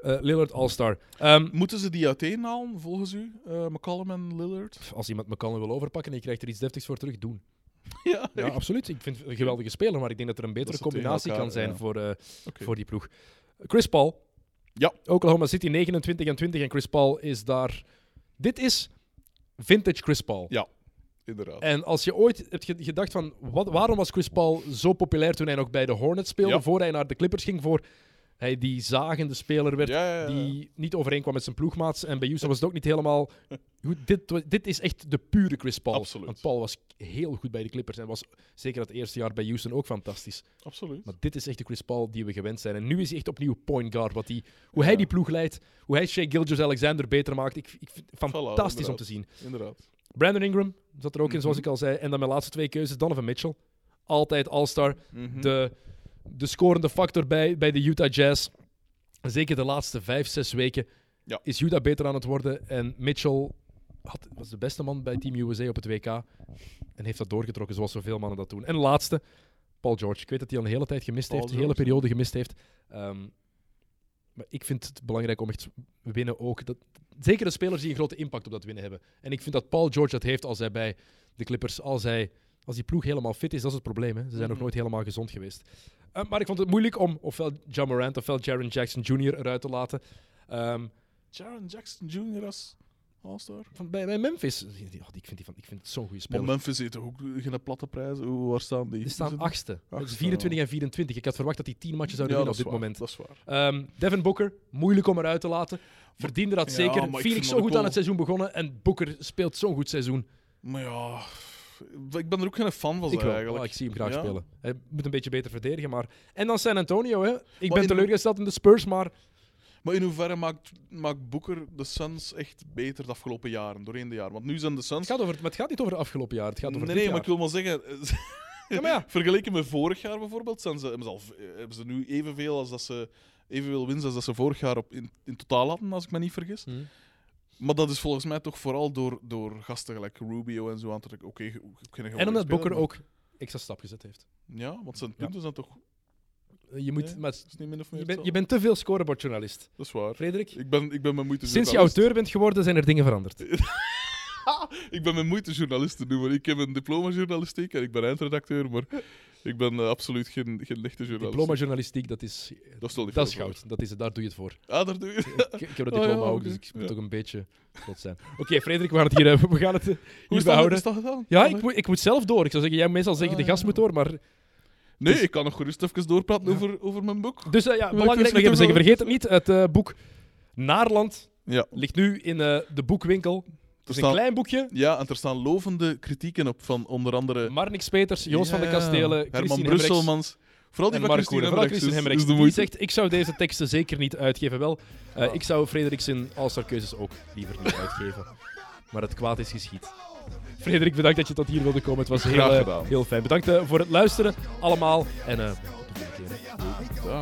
Eh, Lillard All-Star. Ehm, Moeten ze die uiteenhalen, volgens u? Eh, McCallum en Lillard? als iemand McConnell wil overpakken en je krijgt er iets deftigs voor terug, doen. ja, Ja, absoluut. Ik vind het een geweldige speler, maar ik denk dat er een betere combinatie elkaar, kan zijn ja. voor, voor die ploeg. Chris Paul. Ja. Oklahoma City 29 en 20 en Chris Paul is daar... Dit is vintage Chris Paul. Ja, inderdaad. En als je ooit hebt ge- gedacht van wat, waarom was Chris Paul zo populair toen hij nog bij de Hornets speelde, Ja. voor hij naar de Clippers ging, voor hij die zagende speler werd, Ja, ja, ja. die niet overeenkwam met zijn ploegmaats. En bij Houston was het ook niet helemaal... Goed, dit, dit is echt de pure Chris Paul. Absoluut. Want Paul was heel goed bij de Clippers en was zeker het eerste jaar bij Houston ook fantastisch. Absoluut. Maar dit is echt de Chris Paul die we gewend zijn. En nu is hij echt opnieuw point guard. Wat die, hoe hij die ploeg leidt, hoe hij Shea Gilgeous-Alexander beter maakt. Ik, ik vind het fantastisch om te zien. Inderdaad. Brandon Ingram zat er ook in, zoals Mhm. ik al zei. En dan mijn laatste twee keuzes, Donovan Mitchell. Altijd All-Star. Mhm. De, de scorende factor bij, bij de Utah Jazz. Zeker de laatste vijf, zes weken Ja. is Utah beter aan het worden. En Mitchell had, was de beste man bij Team USA op het WK. En heeft dat doorgetrokken zoals zoveel mannen dat doen. En laatste, Paul George. Ik weet dat hij al een hele tijd gemist Paul heeft. Een hele periode gemist heeft. Ehm, maar ik vind het belangrijk om echt winnen ook. Dat, zeker de spelers die een grote impact op dat winnen hebben. En ik vind dat Paul George dat heeft als hij bij de Clippers, als, hij, als die ploeg helemaal fit is, dat is het probleem. Hè. Ze zijn nog Mhm. nooit helemaal gezond geweest. Eh, maar ik vond het moeilijk om ofwel John Morant ofwel Jaron Jackson Jr. eruit te laten. Ehm, Jaron Jackson Jr. als All-Star. bij, bij Memphis, oh, die- ik vind, die van, ik vind het zo'n goede Maar speler. Memphis heeft ook geen platte prijs? Hoe, waar staan die? Die staan achtste. Dat is Achtste, 24 en 24. Ik had verwacht dat die 10 matches zouden Ja, winnen op dit waar, moment. Dat is waar. Ehm, Devin Booker, moeilijk om eruit te laten. Verdiende dat Ja, zeker. maar Phoenix zo goed aan het seizoen begonnen en Booker speelt zo'n goed seizoen. Maar ja, ik ben er ook geen fan van Ik wel. eigenlijk. Ah, ik zie hem graag Ja. spelen. Hij moet een beetje beter verdedigen. Maar... En dan San Antonio. Hè. Ik Maar ben in- teleurgesteld in de Spurs, maar Maar in hoeverre maakt, maakt Booker de Suns echt beter de afgelopen jaren, doorheen de jaren? Want nu zijn de het Suns... gaat, over, maar het gaat niet over het afgelopen jaar. Het gaat over nee, nee, maar jaar. ik wil maar zeggen... Ja, maar ja. Vergeleken met vorig jaar bijvoorbeeld, zijn ze, hebben, ze al, v- hebben ze nu evenveel als dat ze evenveel winst als dat ze vorig jaar op, in, in totaal hadden, als ik me niet vergis. Hm. Maar dat is volgens mij toch vooral door, door gasten gelijk Rubio en zo aan te trekken. Oké, geen En omdat Booker maar- ook extra stap gezet heeft. Ja, want zijn punten zijn toch... Je, moet, Nee, maar is niet min of meer je, bent, je bent te veel scorebordjournalist. Dat is waar. Frederik, Ik ben, ik ben mijn moeite sinds je auteur bent geworden, zijn er dingen veranderd. Ik ben mijn moeite journalist te noemen. Ik heb een diploma journalistiek en ik ben eindredacteur, maar ik ben eh, absoluut geen, geen lichte journalist. Diploma journalistiek, dat is, Dat niet dat is goud. Dat is, het, daar doe je het voor. Ah, daar doe je. Ik, ik heb dat Oh, ja, diploma ook, dus ik moet Ja. toch een beetje trots zijn. Oké, Frederik, we gaan het hier, eh, we gaan het eh, Hoe is dat, behouden. is dat gedaan? Ja, Ah, ik, moet- ik moet zelf door. Ik zou zeggen, jij meestal zeggen Ah, de gast ja. moet door, maar... Nee, Dus- ik kan nog gerust even doorpraten over, over mijn boek. Dus eh, ja, ik belangrijk nog even zeggen, vergeet het niet. Het boek Naarland ligt nu in de boekwinkel. Het is een staan- klein boekje. Ja, en er staan lovende kritieken op van onder andere... Marnix Peters, Joost van de Kastelen, Herman Brusselmans. Vooral die van Christine. Vooral Christine is de Die moeite. zegt, ik zou deze teksten zeker niet uitgeven. Wel, eh, Ah. ik zou Frederik zijn All-Star keuzes ook liever niet uitgeven. Maar het kwaad is geschied. Frederik, bedankt dat je tot hier wilde komen. Het was heel, Graag eh, heel fijn. Bedankt eh, voor het luisteren allemaal. En eh, tot de volgende keer. Ja,